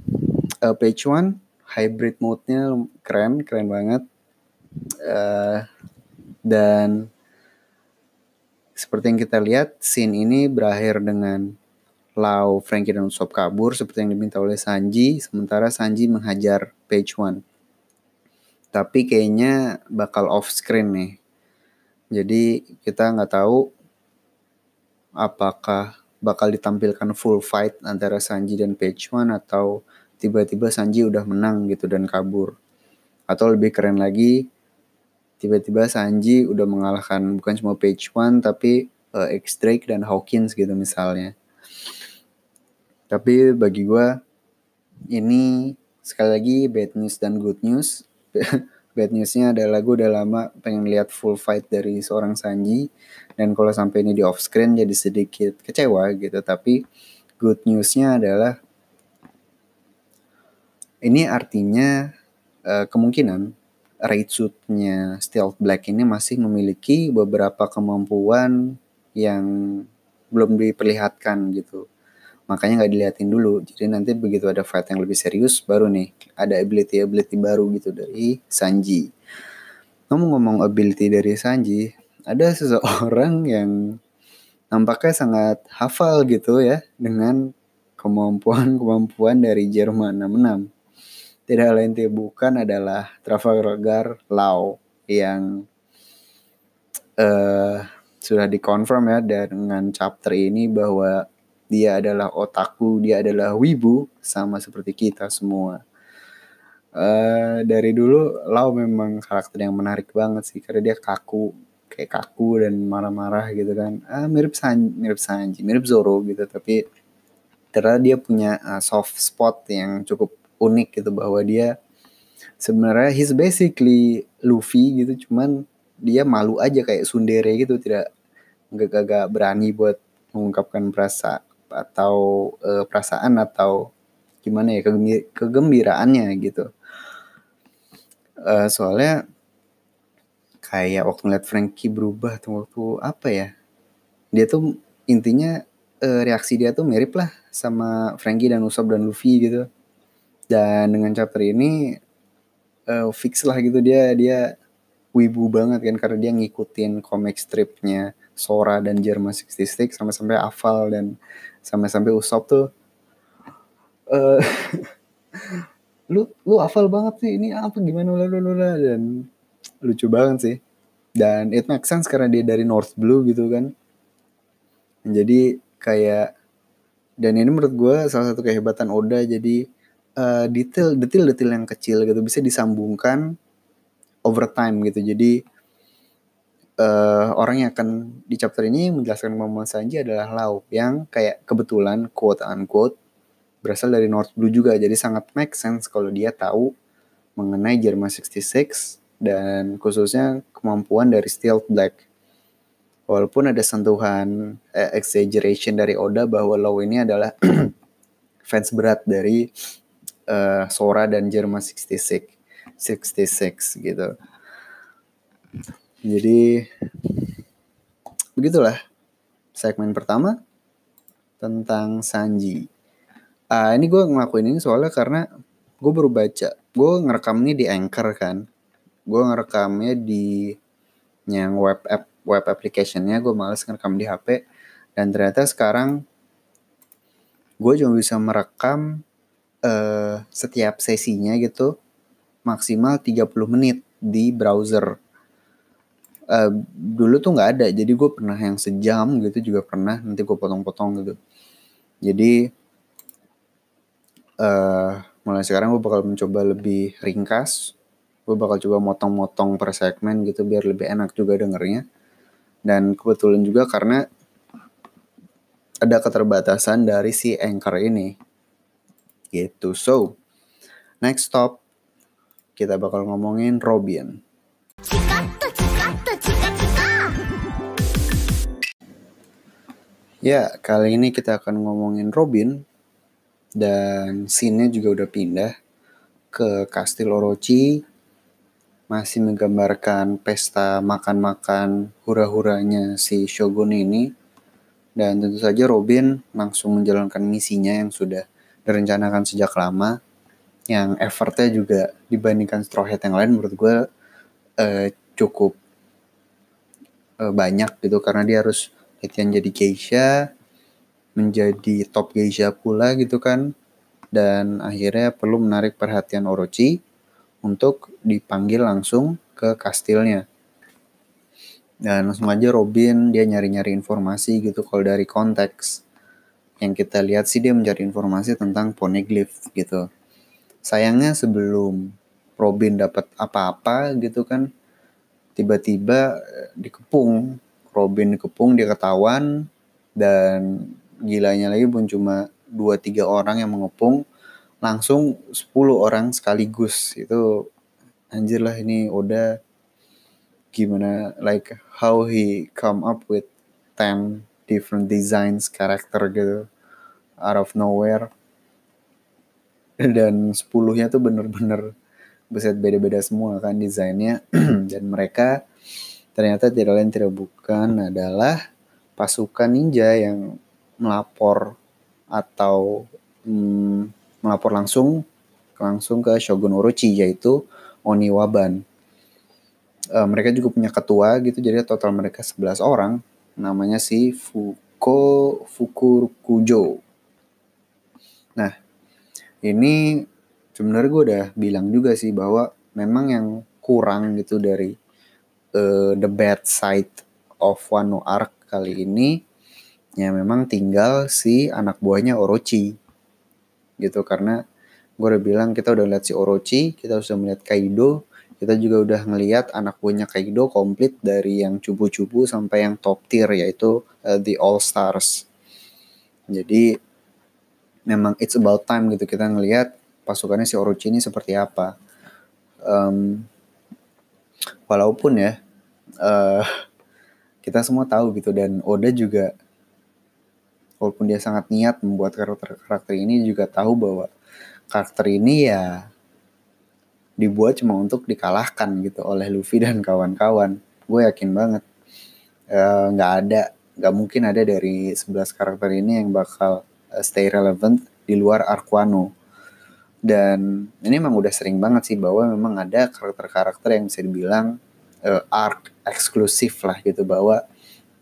Uh, page one hybrid mode-nya keren, keren banget. Uh, dan seperti yang kita lihat, scene ini berakhir dengan Lau, Frankie, dan Usopp kabur seperti yang diminta oleh Sanji, sementara Sanji menghajar Page One. Tapi kayaknya bakal off screen nih. Jadi kita nggak tahu apakah bakal ditampilkan full fight antara Sanji dan Page One atau tiba-tiba Sanji udah menang gitu dan kabur. Atau lebih keren lagi, tiba-tiba Sanji udah mengalahkan bukan cuma Page One tapi uh, X Drake dan Hawkins gitu misalnya. Tapi bagi gue ini sekali lagi bad news dan good news. bad newsnya adalah gue udah lama pengen lihat full fight dari seorang Sanji dan kalau sampai ini di off screen jadi sedikit kecewa gitu. Tapi good newsnya adalah ini artinya uh, kemungkinan raid suitnya Stealth Black ini masih memiliki beberapa kemampuan yang belum diperlihatkan gitu. Makanya nggak diliatin dulu. Jadi nanti begitu ada fight yang lebih serius, baru nih ada ability-ability baru gitu dari Sanji. Ngomong-ngomong ability dari Sanji, ada seseorang yang nampaknya sangat hafal gitu ya dengan kemampuan-kemampuan dari Jerman 66 tidak lain tidak bukan adalah Trafalgar Law yang uh, sudah dikonfirm ya dengan chapter ini bahwa dia adalah otaku, dia adalah wibu sama seperti kita semua. Uh, dari dulu Lau memang karakter yang menarik banget sih karena dia kaku kayak kaku dan marah-marah gitu kan ah, mirip San mirip Sanji mirip Zoro gitu tapi ternyata dia punya uh, soft spot yang cukup unik gitu bahwa dia sebenarnya he's basically Luffy gitu cuman dia malu aja kayak sundere gitu tidak nggak gak berani buat mengungkapkan perasa atau uh, perasaan atau gimana ya kegembiraannya gitu. Uh, soalnya kayak waktu ngeliat Frankie berubah tuh waktu apa ya dia tuh intinya uh, reaksi dia tuh mirip lah sama Frankie dan Usopp dan Luffy gitu. Dan dengan chapter ini uh, fix lah gitu dia dia wibu banget kan karena dia ngikutin comic stripnya Sora dan Jerma 66 sampai-sampai hafal dan sampai-sampai Usopp tuh uh, lu lu hafal banget sih ini apa gimana lalu dan lucu banget sih. Dan it makes sense karena dia dari North Blue gitu kan. Jadi kayak dan ini menurut gue salah satu kehebatan Oda jadi uh, detail detail detail yang kecil gitu bisa disambungkan over time gitu. Jadi uh, orang yang akan di chapter ini menjelaskan kemampuan Sanji adalah Lau yang kayak kebetulan quote unquote berasal dari North Blue juga. Jadi sangat make sense kalau dia tahu mengenai Jerman 66 dan khususnya kemampuan dari Steel Black. Walaupun ada sentuhan eh, exaggeration dari Oda bahwa Law ini adalah fans berat dari uh, Sora dan Jerman 66 66 gitu jadi begitulah segmen pertama tentang Sanji. Uh, ini gue ngelakuin ini soalnya karena gue baru baca. Gue ngerekam ini di Anchor kan. Gue ngerekamnya di yang web app web applicationnya. Gue males ngerekam di HP dan ternyata sekarang gue cuma bisa merekam uh, setiap sesinya gitu maksimal 30 menit di browser uh, dulu tuh nggak ada. Jadi gue pernah yang sejam gitu juga pernah. Nanti gue potong-potong gitu. Jadi uh, mulai sekarang gue bakal mencoba lebih ringkas. Gue bakal coba motong-motong per segmen gitu biar lebih enak juga dengernya. Dan kebetulan juga karena ada keterbatasan dari si anchor ini. Gitu. So next stop kita bakal ngomongin Robin Ya, kali ini kita akan ngomongin Robin dan scene-nya juga udah pindah ke Kastil Orochi masih menggambarkan pesta makan-makan hura-huranya si Shogun ini. Dan tentu saja Robin langsung menjalankan misinya yang sudah direncanakan sejak lama. Yang effortnya juga dibandingkan Straw Hat yang lain menurut gue uh, cukup uh, banyak gitu karena dia harus latihan jadi geisha menjadi top geisha pula gitu kan. Dan akhirnya perlu menarik perhatian Orochi untuk dipanggil langsung ke kastilnya. Dan langsung aja Robin dia nyari-nyari informasi gitu kalau dari konteks. Yang kita lihat sih dia mencari informasi tentang poneglyph gitu. Sayangnya sebelum Robin dapat apa-apa gitu kan tiba-tiba dikepung Robin dikepung dia ketahuan. Dan gilanya lagi pun cuma dua tiga orang yang mengepung. Langsung 10 orang sekaligus. Itu anjir lah ini Oda gimana like how he come up with 10 different designs karakter gitu out of nowhere. Dan 10-nya tuh bener-bener beset beda-beda semua kan desainnya. Dan mereka ternyata tidak lain tidak bukan adalah pasukan ninja yang melapor atau hmm, melapor langsung langsung ke Shogun Orochi yaitu Oniwaban. E, mereka juga punya ketua gitu jadi total mereka 11 orang namanya si Fuko Fukurukujo. Nah, ini sebenarnya gue udah bilang juga sih bahwa memang yang kurang gitu dari uh, the bad side of Wano Arc kali ini ya memang tinggal si anak buahnya Orochi. Gitu karena gue udah bilang kita udah lihat si Orochi kita sudah melihat Kaido kita juga udah ngelihat anak buahnya Kaido komplit dari yang cupu-cupu sampai yang top tier yaitu uh, the All Stars. Jadi memang it's about time gitu kita ngelihat pasukannya si Orochi ini seperti apa. Um, walaupun ya uh, kita semua tahu gitu dan Oda juga walaupun dia sangat niat membuat karakter-karakter ini juga tahu bahwa karakter ini ya dibuat cuma untuk dikalahkan gitu oleh Luffy dan kawan-kawan. Gue yakin banget Eh, nggak uh, ada nggak mungkin ada dari 11 karakter ini yang bakal uh, stay relevant di luar Arquano dan ini emang udah sering banget sih bahwa memang ada karakter-karakter yang bisa dibilang uh, arc eksklusif lah gitu bahwa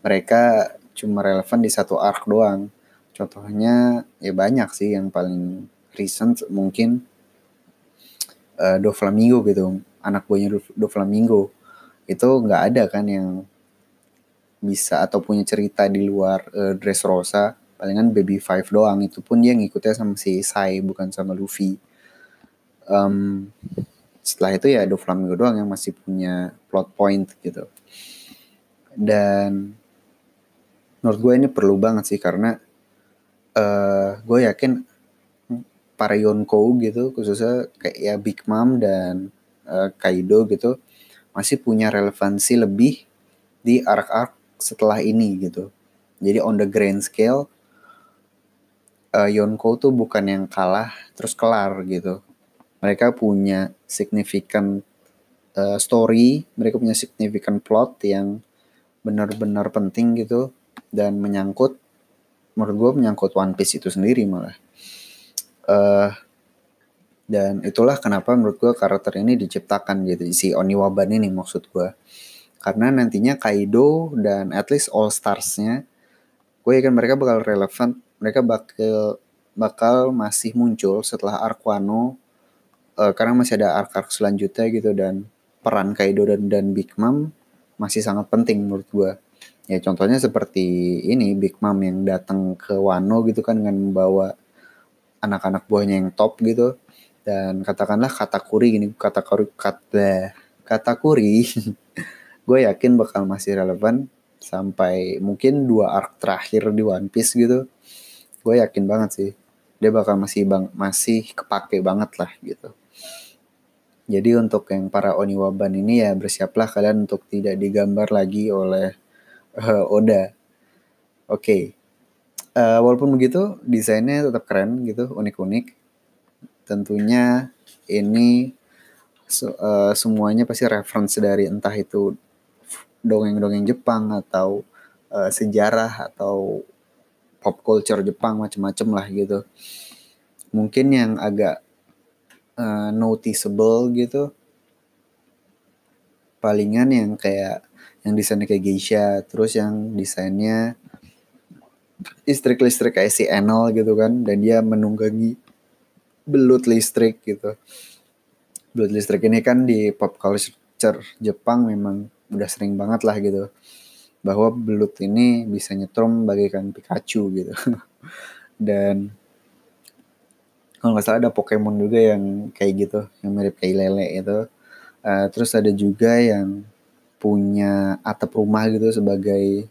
mereka cuma relevan di satu arc doang. Contohnya ya banyak sih yang paling recent mungkin uh, Doflamingo gitu anak buahnya Doflamingo itu nggak ada kan yang bisa atau punya cerita di luar uh, Dressrosa. Palingan Baby Five doang itu pun dia ngikutnya sama si Sai bukan sama Luffy um, setelah itu ya Doflamingo doang yang masih punya plot point gitu dan menurut gue ini perlu banget sih karena uh, gue yakin para Yonko gitu khususnya kayak ya Big Mom dan uh, Kaido gitu masih punya relevansi lebih di arc-arc setelah ini gitu. Jadi on the grand scale uh, Yonko tuh bukan yang kalah terus kelar gitu. Mereka punya significant uh, story, mereka punya significant plot yang benar-benar penting gitu dan menyangkut menurut gue menyangkut One Piece itu sendiri malah. Uh, dan itulah kenapa menurut gue karakter ini diciptakan gitu si Oniwaban ini maksud gue karena nantinya Kaido dan at least All Stars-nya gue yakin mereka bakal relevan mereka bakal bakal masih muncul setelah Arquano uh, karena masih ada arc-arc selanjutnya gitu dan peran Kaido dan dan Big Mom masih sangat penting menurut gue ya contohnya seperti ini Big Mom yang datang ke Wano gitu kan dengan membawa anak-anak buahnya yang top gitu. Dan katakanlah kata kuri gini kata kuri kata kata kuri gue yakin bakal masih relevan sampai mungkin dua arc terakhir di One Piece gitu. Gue yakin banget sih dia bakal masih bang masih kepake banget lah gitu jadi untuk yang para Oniwaban ini ya bersiaplah kalian untuk tidak digambar lagi oleh uh, Oda oke okay. uh, eh, walaupun begitu desainnya tetap keren gitu unik-unik tentunya ini uh, semuanya pasti reference dari entah itu dongeng-dongeng Jepang atau uh, sejarah atau pop culture Jepang macem-macem lah gitu. Mungkin yang agak uh, noticeable gitu. Palingan yang kayak yang desainnya kayak geisha terus yang desainnya listrik-listrik kayak si Enel gitu kan dan dia menunggangi belut listrik gitu. Belut listrik ini kan di pop culture Jepang memang udah sering banget lah gitu bahwa belut ini bisa nyetrum bagaikan Pikachu gitu. Dan kalau nggak salah ada Pokemon juga yang kayak gitu yang mirip kayak lele itu uh, terus ada juga yang punya atap rumah gitu sebagai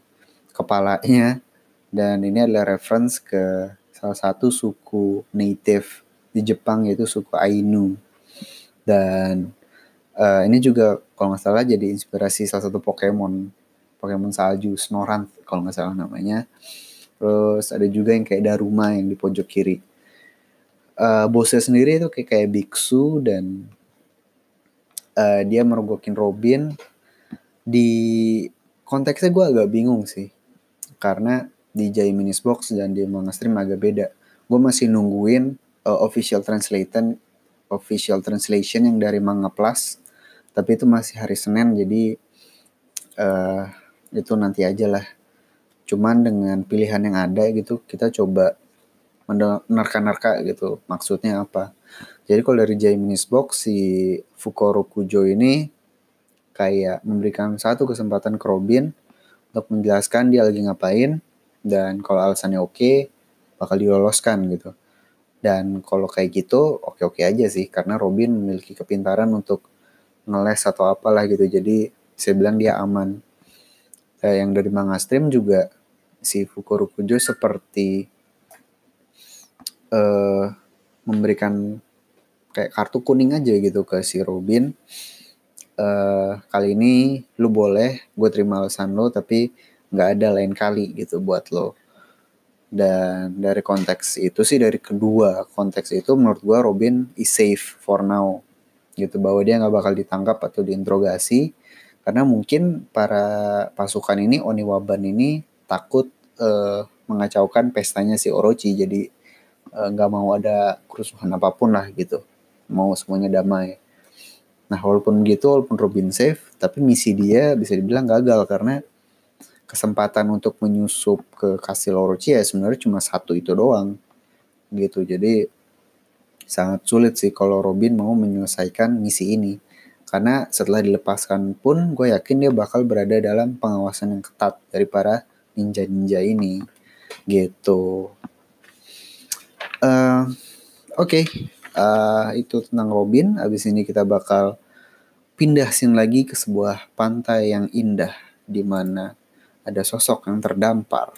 kepalanya. Dan ini adalah reference ke salah satu suku native di Jepang yaitu suku Ainu. Dan uh, ini juga kalau nggak salah jadi inspirasi salah satu Pokemon Pokemon salju Snorant kalau nggak salah namanya. Terus ada juga yang kayak Daruma yang di pojok kiri uh, bosnya sendiri itu kayak kayak biksu dan uh, dia merogokin Robin. Di konteksnya gue agak bingung sih karena di Jaimin's Box dan di Manga Stream agak beda. Gue masih nungguin uh, official translation official translation yang dari Manga Plus tapi itu masih hari Senin jadi uh, itu nanti aja lah. Cuman dengan pilihan yang ada gitu kita coba menerka-nerka gitu. Maksudnya apa? Jadi kalau dari Jaiminis Box si Fukuro Kujo ini kayak memberikan satu kesempatan ke Robin untuk menjelaskan dia lagi ngapain dan kalau alasannya oke okay, bakal diloloskan gitu. Dan kalau kayak gitu oke-oke aja sih karena Robin memiliki kepintaran untuk ngeles atau apalah gitu. Jadi saya bilang dia aman. Eh, yang dari manga stream juga si Fukuro Kujo seperti eh, memberikan kayak kartu kuning aja gitu ke si Robin eh, kali ini lu boleh gue terima alasan lo tapi nggak ada lain kali gitu buat lo. Dan dari konteks itu sih dari kedua konteks itu menurut gue Robin is safe for now gitu. Bahwa dia nggak bakal ditangkap atau diinterogasi karena mungkin para pasukan ini Oniwaban ini takut uh, mengacaukan pestanya si Orochi. Jadi nggak uh, mau ada kerusuhan apa pun lah gitu. Mau semuanya damai. Nah walaupun begitu walaupun Robin safe tapi misi dia bisa dibilang gagal karena kesempatan untuk menyusup ke kastil Orochi ya sebenarnya cuma satu itu doang gitu. Jadi sangat sulit sih kalau Robin mau menyelesaikan misi ini. Karena setelah dilepaskan pun gue yakin dia bakal berada dalam pengawasan yang ketat dari para ninja-ninja ini gitu oke okay. uh, itu tentang Robin abis ini kita bakal pindah scene lagi ke sebuah pantai yang indah di mana ada sosok yang terdampar.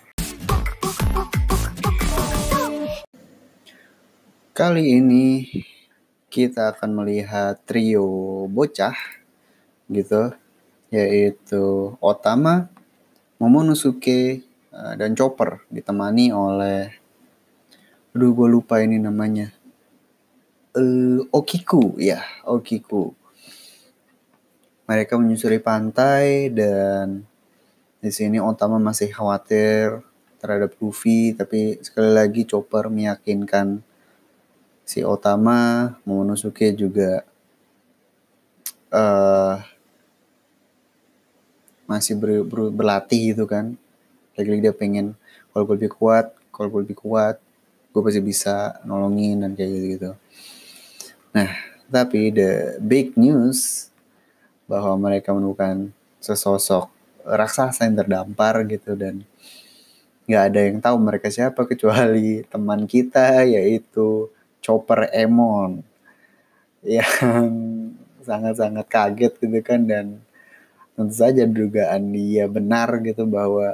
Kali ini kita akan melihat trio bocah gitu yaitu Otama, Momonosuke, eh, dan Chopper ditemani oleh aduh gue lupa ini namanya uh, Okiku ya Okiku. Mereka menyusuri pantai dan di sini Otama masih khawatir terhadap Luffy tapi sekali lagi Chopper meyakinkan si Otama Momonosuke juga uh, masih ber, ber, berlatih gitu kan. Lagi dia pengen kalau gue lebih kuat kalau gue lebih kuat gue pasti bisa nolongin dan kayak gitu gitu nah tapi the big news bahwa mereka menemukan sesosok raksasa yang terdampar gitu dan nggak ada yang tahu mereka siapa kecuali teman kita yaitu Chopper Emon yang sangat-sangat kaget gitu kan dan tentu saja dugaan dia benar gitu bahwa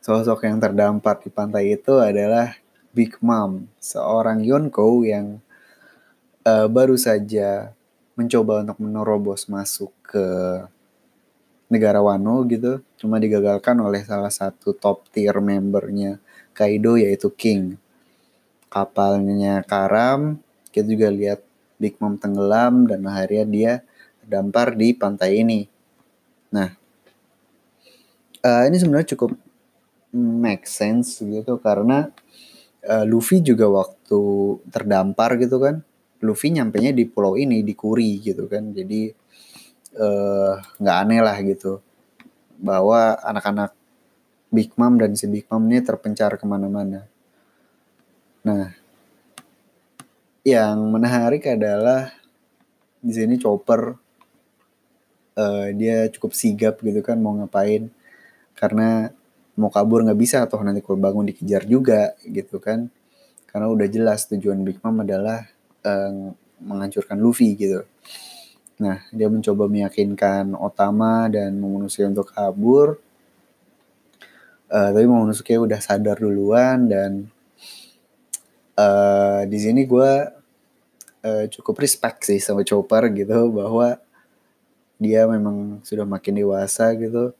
sosok yang terdampar di pantai itu adalah Big Mom, seorang Yonko yang uh, baru saja mencoba untuk menerobos masuk ke negara Wano gitu, cuma digagalkan oleh salah satu top tier membernya Kaido yaitu King. Kapalnya karam, kita juga lihat Big Mom tenggelam dan akhirnya dia terdampar di pantai ini. Nah, uh, ini sebenarnya cukup make sense gitu karena uh, Luffy juga waktu terdampar gitu kan, Luffy nyampe nya di pulau ini di Kuri gitu kan, jadi eh, nggak uh, aneh lah gitu bahwa anak-anak Big Mom dan si Big Mom ini terpencar ke mana-mana. Nah, yang menarik adalah di sini Chopper uh, dia cukup sigap gitu kan mau ngapain. Karena mau kabur nggak bisa atau nanti kalau bangun dikejar juga gitu kan. Karena udah jelas tujuan Big Mom adalah uh, menghancurkan Luffy gitu. Nah dia mencoba meyakinkan Otama dan Momonosuke untuk kabur. Uh, tapi Momonosuke udah sadar duluan dan uh, di sini gue uh, cukup respect sih sama Chopper gitu bahwa dia memang sudah makin dewasa gitu.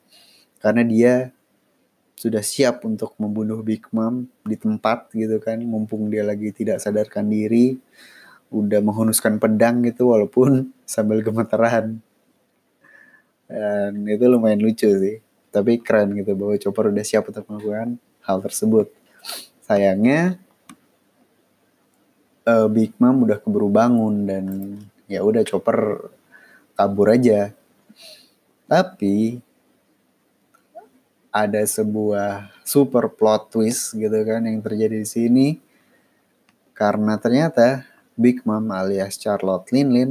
Karena dia sudah siap untuk membunuh Big Mom di tempat gitu kan mumpung dia lagi tidak sadarkan diri udah menghunuskan pedang gitu walaupun sambil gemeteran. Dan itu lumayan lucu sih. Tapi keren gitu bahwa Chopper udah siap untuk melakukan hal tersebut. Sayangnya uh, Big Mom udah keburu bangun dan ya udah Chopper kabur aja. Tapi ada sebuah super plot twist gitu kan yang terjadi di sini. Karena ternyata Big Mom alias Charlotte Lin Lin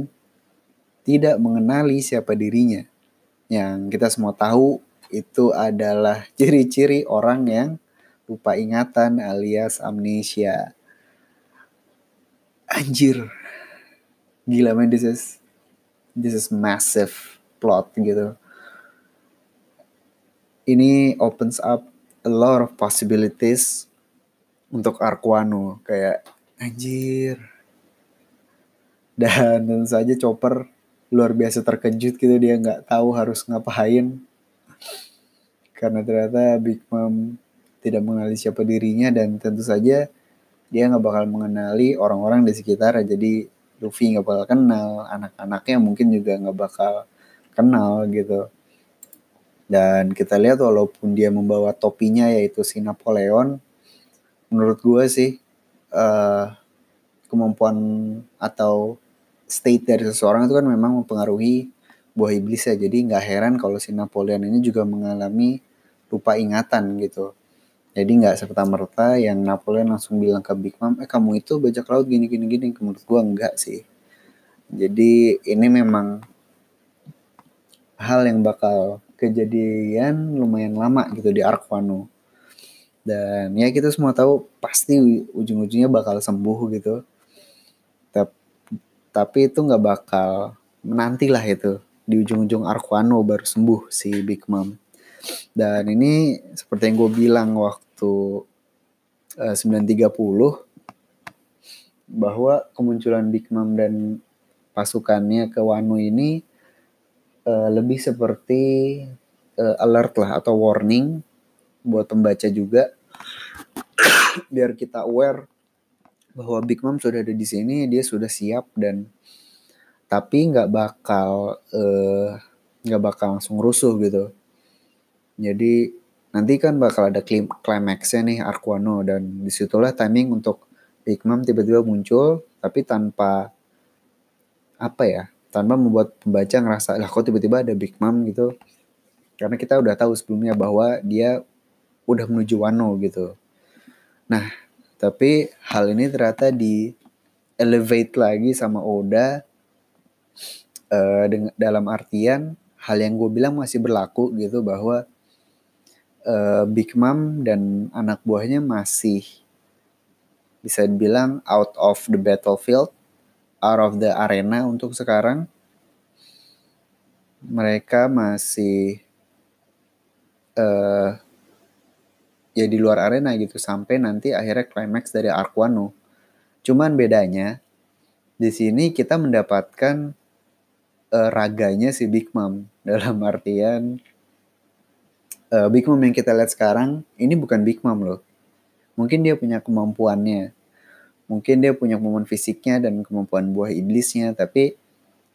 tidak mengenali siapa dirinya. Yang kita semua tahu itu adalah ciri-ciri orang yang lupa ingatan alias amnesia. Anjir. Gila man, this is this is massive plot gitu ini opens up a lot of possibilities untuk Arkwano kayak anjir dan tentu saja Chopper luar biasa terkejut gitu dia nggak tahu harus ngapain. Karena ternyata Big Mom tidak mengenali siapa dirinya dan tentu saja dia nggak bakal mengenali orang-orang di sekitar. Jadi Luffy nggak bakal kenal anak-anaknya mungkin juga nggak bakal kenal gitu. Dan kita lihat walaupun dia membawa topinya yaitu si Napoleon menurut gue sih uh, kemampuan atau state dari seseorang itu kan memang mempengaruhi buah iblis ya. Jadi nggak heran kalau si Napoleon ini juga mengalami lupa ingatan gitu. Jadi nggak serta merta yang Napoleon langsung bilang ke Big Mom eh kamu itu bajak laut gini gini gini. Menurut gua enggak sih. Jadi ini memang hal yang bakal kejadian lumayan lama gitu di Arkwano dan ya kita semua tahu pasti ujung-ujungnya bakal sembuh gitu tapi itu nggak bakal menantilah itu. Di ujung-ujung Arkwano baru sembuh si Big Mom. Dan ini seperti yang gue bilang waktu waktu uh, 9.30 bahwa kemunculan Big Mom dan pasukannya ke Wano ini uh, lebih seperti uh, alert lah atau warning buat pembaca juga. Biar kita aware bahwa Big Mom sudah ada di sini dia sudah siap dan tapi nggak bakal nggak uh, bakal langsung rusuh gitu. Jadi nanti kan bakal ada climaxnya nih Arquano dan di situlah timing untuk Big Mom tiba-tiba muncul tapi tanpa apa ya tanpa membuat pembaca ngerasa lah kok tiba-tiba ada Big Mom? gitu. Karena kita udah tahu sebelumnya bahwa dia udah menuju Wano gitu. Nah tapi hal ini ternyata di elevate lagi sama Oda uh, dalam artian hal yang gue bilang masih berlaku gitu bahwa uh, Big Mom dan anak buahnya masih bisa dibilang out of the battlefield, out of the arena untuk sekarang. Mereka masih uh, ya di luar arena gitu sampai nanti akhirnya climax dari Arkwano. Cuman bedanya di sini kita mendapatkan uh, raganya si Big Mom dalam artian uh, Big Mom yang kita lihat sekarang ini bukan Big Mom loh. Mungkin dia punya kemampuannya. Mungkin dia punya kemampuan fisiknya dan kemampuan buah iblisnya, tapi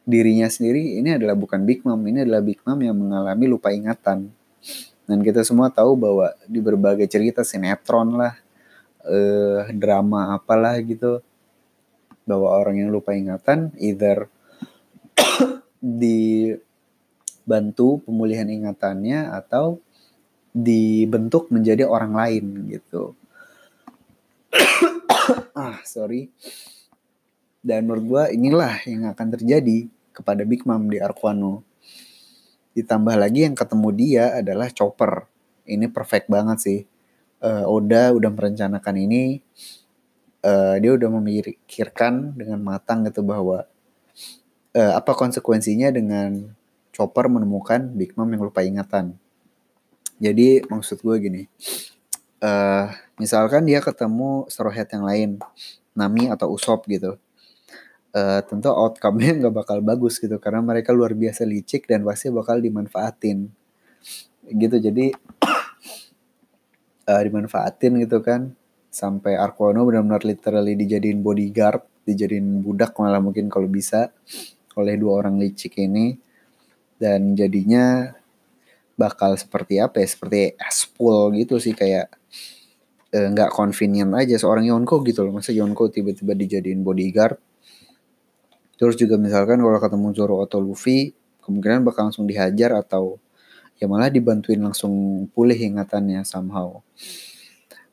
dirinya sendiri ini adalah bukan Big Mom, ini adalah Big Mom yang mengalami lupa ingatan. Dan kita semua tahu bahwa di berbagai cerita sinetron lah, eh, drama apalah gitu, bahwa orang yang lupa ingatan either dibantu pemulihan ingatannya atau dibentuk menjadi orang lain gitu. ah, sorry. Dan menurut gue inilah yang akan terjadi kepada Big Mom di Arquano. Ditambah lagi yang ketemu dia adalah Chopper. Ini perfect banget sih. Uh, Oda udah merencanakan ini. Uh, dia udah memikirkan dengan matang gitu bahwa uh, apa konsekuensinya dengan Chopper menemukan Big Mom yang lupa ingatan jadi maksud gue gini, uh, misalkan dia ketemu Straw Hat yang lain, Nami atau Usop gitu, uh, tentu outcome-nya nggak bakal bagus gitu karena mereka luar biasa licik dan pasti bakal dimanfaatin. Gitu jadi uh, dimanfaatin gitu kan. Sampai Arkono benar-benar literally dijadiin bodyguard dijadiin budak malah mungkin kalau bisa oleh dua orang licik ini. Dan jadinya bakal seperti apa ya seperti aspul gitu sih kayak eh, nggak uh, convenient aja seorang Yonko gitu loh. Masa Yonko tiba-tiba dijadiin bodyguard terus juga misalkan kalau ketemu Zoro atau Luffy kemungkinan bakal langsung dihajar atau ya malah dibantuin langsung pulih ingatannya somehow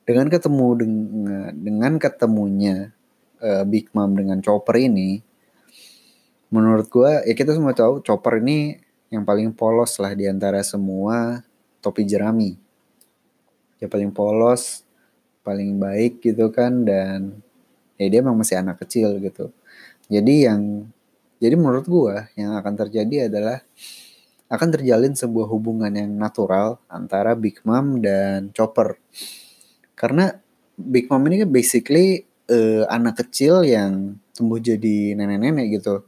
dengan ketemu dengan dengan ketemunya uh, Big Mom dengan Chopper ini menurut gue ya kita semua tahu Chopper ini yang paling polos lah di antara semua topi jerami. Ya paling polos, paling baik gitu kan dan ya dia memang masih anak kecil gitu. Jadi yang jadi menurut gua yang akan terjadi adalah akan terjalin sebuah hubungan yang natural antara Big Mom dan Chopper. Karena Big Mom ini kan basically uh, anak kecil yang tumbuh jadi nenek-nenek gitu.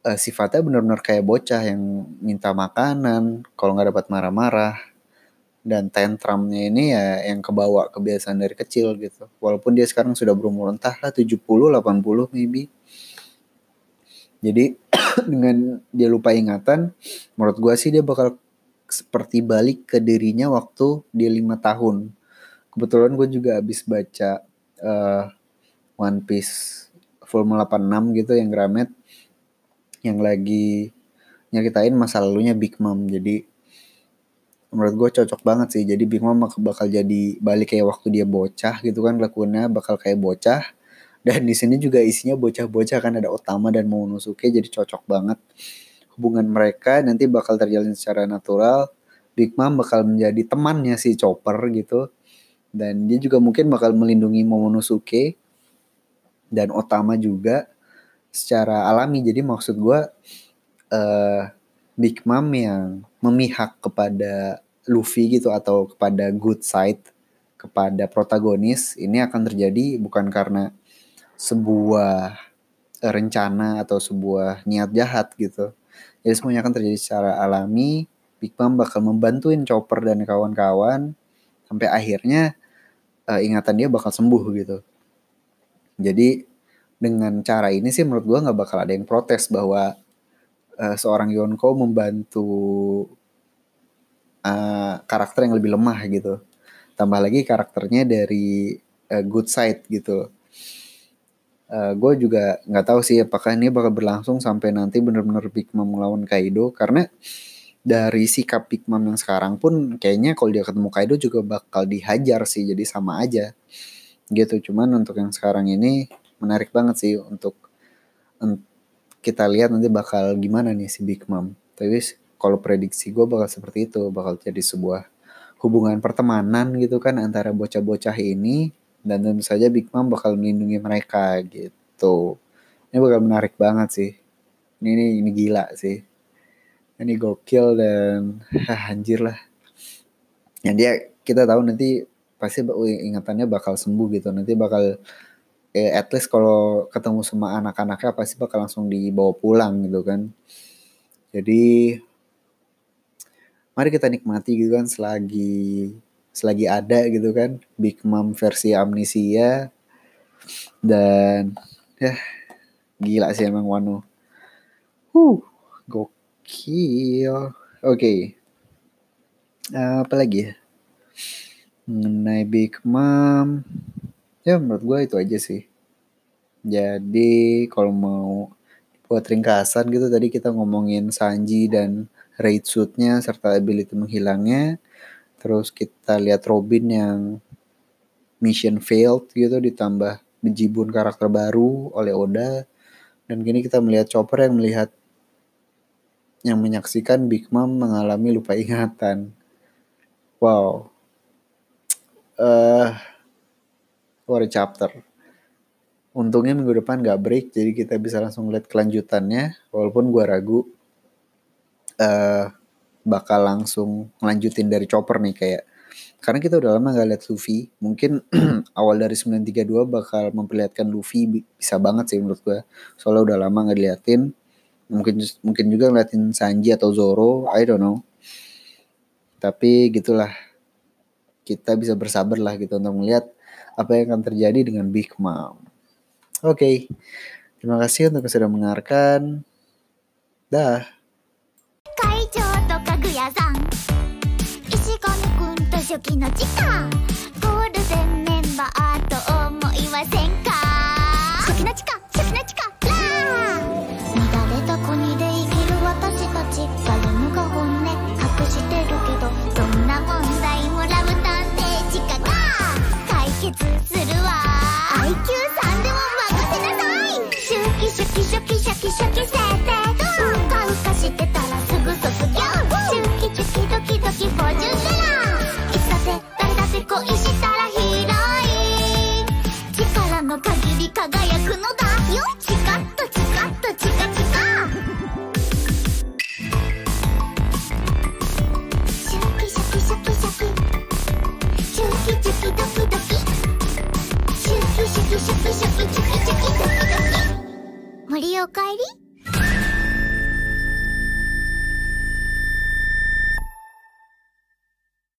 Uh, sifatnya benar-benar kayak bocah yang minta makanan kalau nggak dapat marah-marah. Dan tantrumnya ini ya yang kebawa kebiasaan dari kecil gitu. Walaupun dia sekarang sudah berumur entah lah 70 80 maybe jadi dengan dia lupa ingatan menurut gua sih dia bakal seperti balik ke dirinya waktu dia lima tahun. Kebetulan gue juga habis baca uh, One Piece Volume 86 gitu yang Gramet yang lagi nyeritain masa lalunya Big Mom. Jadi menurut gue cocok banget sih. Jadi Big Mom bakal jadi balik kayak waktu dia bocah gitu kan lakunya bakal kayak bocah dan di sini juga isinya bocah-bocah kan ada Otama dan Momonosuke jadi cocok banget hubungan mereka nanti bakal terjalin secara natural. Big Mom bakal menjadi temannya si Chopper gitu. Dan dia juga mungkin bakal melindungi Momonosuke dan Otama juga secara alami. Jadi maksud gue uh, Big Mom yang memihak kepada Luffy gitu atau kepada good side kepada protagonis ini akan terjadi bukan karena sebuah rencana atau sebuah niat jahat gitu jadi semuanya akan terjadi secara alami. Big Mom bakal membantuin Chopper dan kawan-kawan sampai akhirnya uh, ingatan dia bakal sembuh gitu. Jadi dengan cara ini sih menurut gue nggak bakal ada yang protes bahwa uh, seorang Yonko membantu uh, karakter yang lebih lemah gitu. Tambah lagi karakternya dari uh, good side gitu uh, eh, gue juga nggak tahu sih apakah ini bakal berlangsung sampai nanti bener-bener Big Mom melawan Kaido karena dari sikap Big Mom yang sekarang pun kayaknya kalau dia ketemu Kaido juga bakal dihajar sih jadi sama aja. Gitu cuman untuk yang sekarang ini menarik banget sih untuk kita lihat nanti bakal gimana nih si Big Mom. Tapi kalau prediksi gue bakal seperti itu bakal jadi sebuah hubungan pertemanan gitu kan antara bocah-bocah ini dan tentu saja Big Mom bakal melindungi mereka gitu. Ini bakal menarik banget sih. Ini ini, ini gila sih. Ini gokil dan hah, anjir lah. Ya dia kita tahu nanti pasti ingatannya bakal sembuh gitu. Nanti bakal eh, at least kalau ketemu sama anak-anaknya pasti bakal langsung dibawa pulang gitu kan. Jadi mari kita nikmati gitu kan selagi selagi ada gitu kan. Big Mom versi Amnesia. Dan ya gila sih emang Wano. Uh gokil. Oke. Okay. uh, apa lagi ya? Mengenai Big Mom. Ya menurut gue itu aja sih. Jadi kalau mau buat ringkasan gitu tadi kita ngomongin Sanji dan raid suitnya serta ability menghilangnya terus kita lihat Robin yang mission failed gitu ditambah bejibun karakter baru oleh Oda. Dan kini kita melihat Chopper yang melihat yang menyaksikan Big Mom mengalami lupa ingatan. Wow. Uh, what a chapter. Untungnya minggu depan gak break jadi kita bisa langsung lihat kelanjutannya walaupun gue ragu. Uh, bakal langsung ngelanjutin dari Chopper nih kayak karena kita udah lama gak lihat Luffy mungkin awal dari 932 bakal memperlihatkan Luffy bisa banget sih menurut gue soalnya udah lama gak diliatin. Mungkin mungkin juga ngeliatin Sanji atau Zoro I don't know. Tapi gitulah. Kita bisa bersabar lah gitu untuk melihat apa yang akan terjadi dengan Big Mom. Oke. Okay. terima kasih untuk sudah mendengarkan. Dah 初期の地下ゴールデンメンバーと思いませんか？初期の地下初期の地下ラー。乱れた国で生きる私たち誰もが本音隠してるけどそんな問題もラブ探偵地下が。解決するわ。IQ さんでも任せなさい。シュキシュキシュキシャキシャキ設定うかうかしてた森おかえり。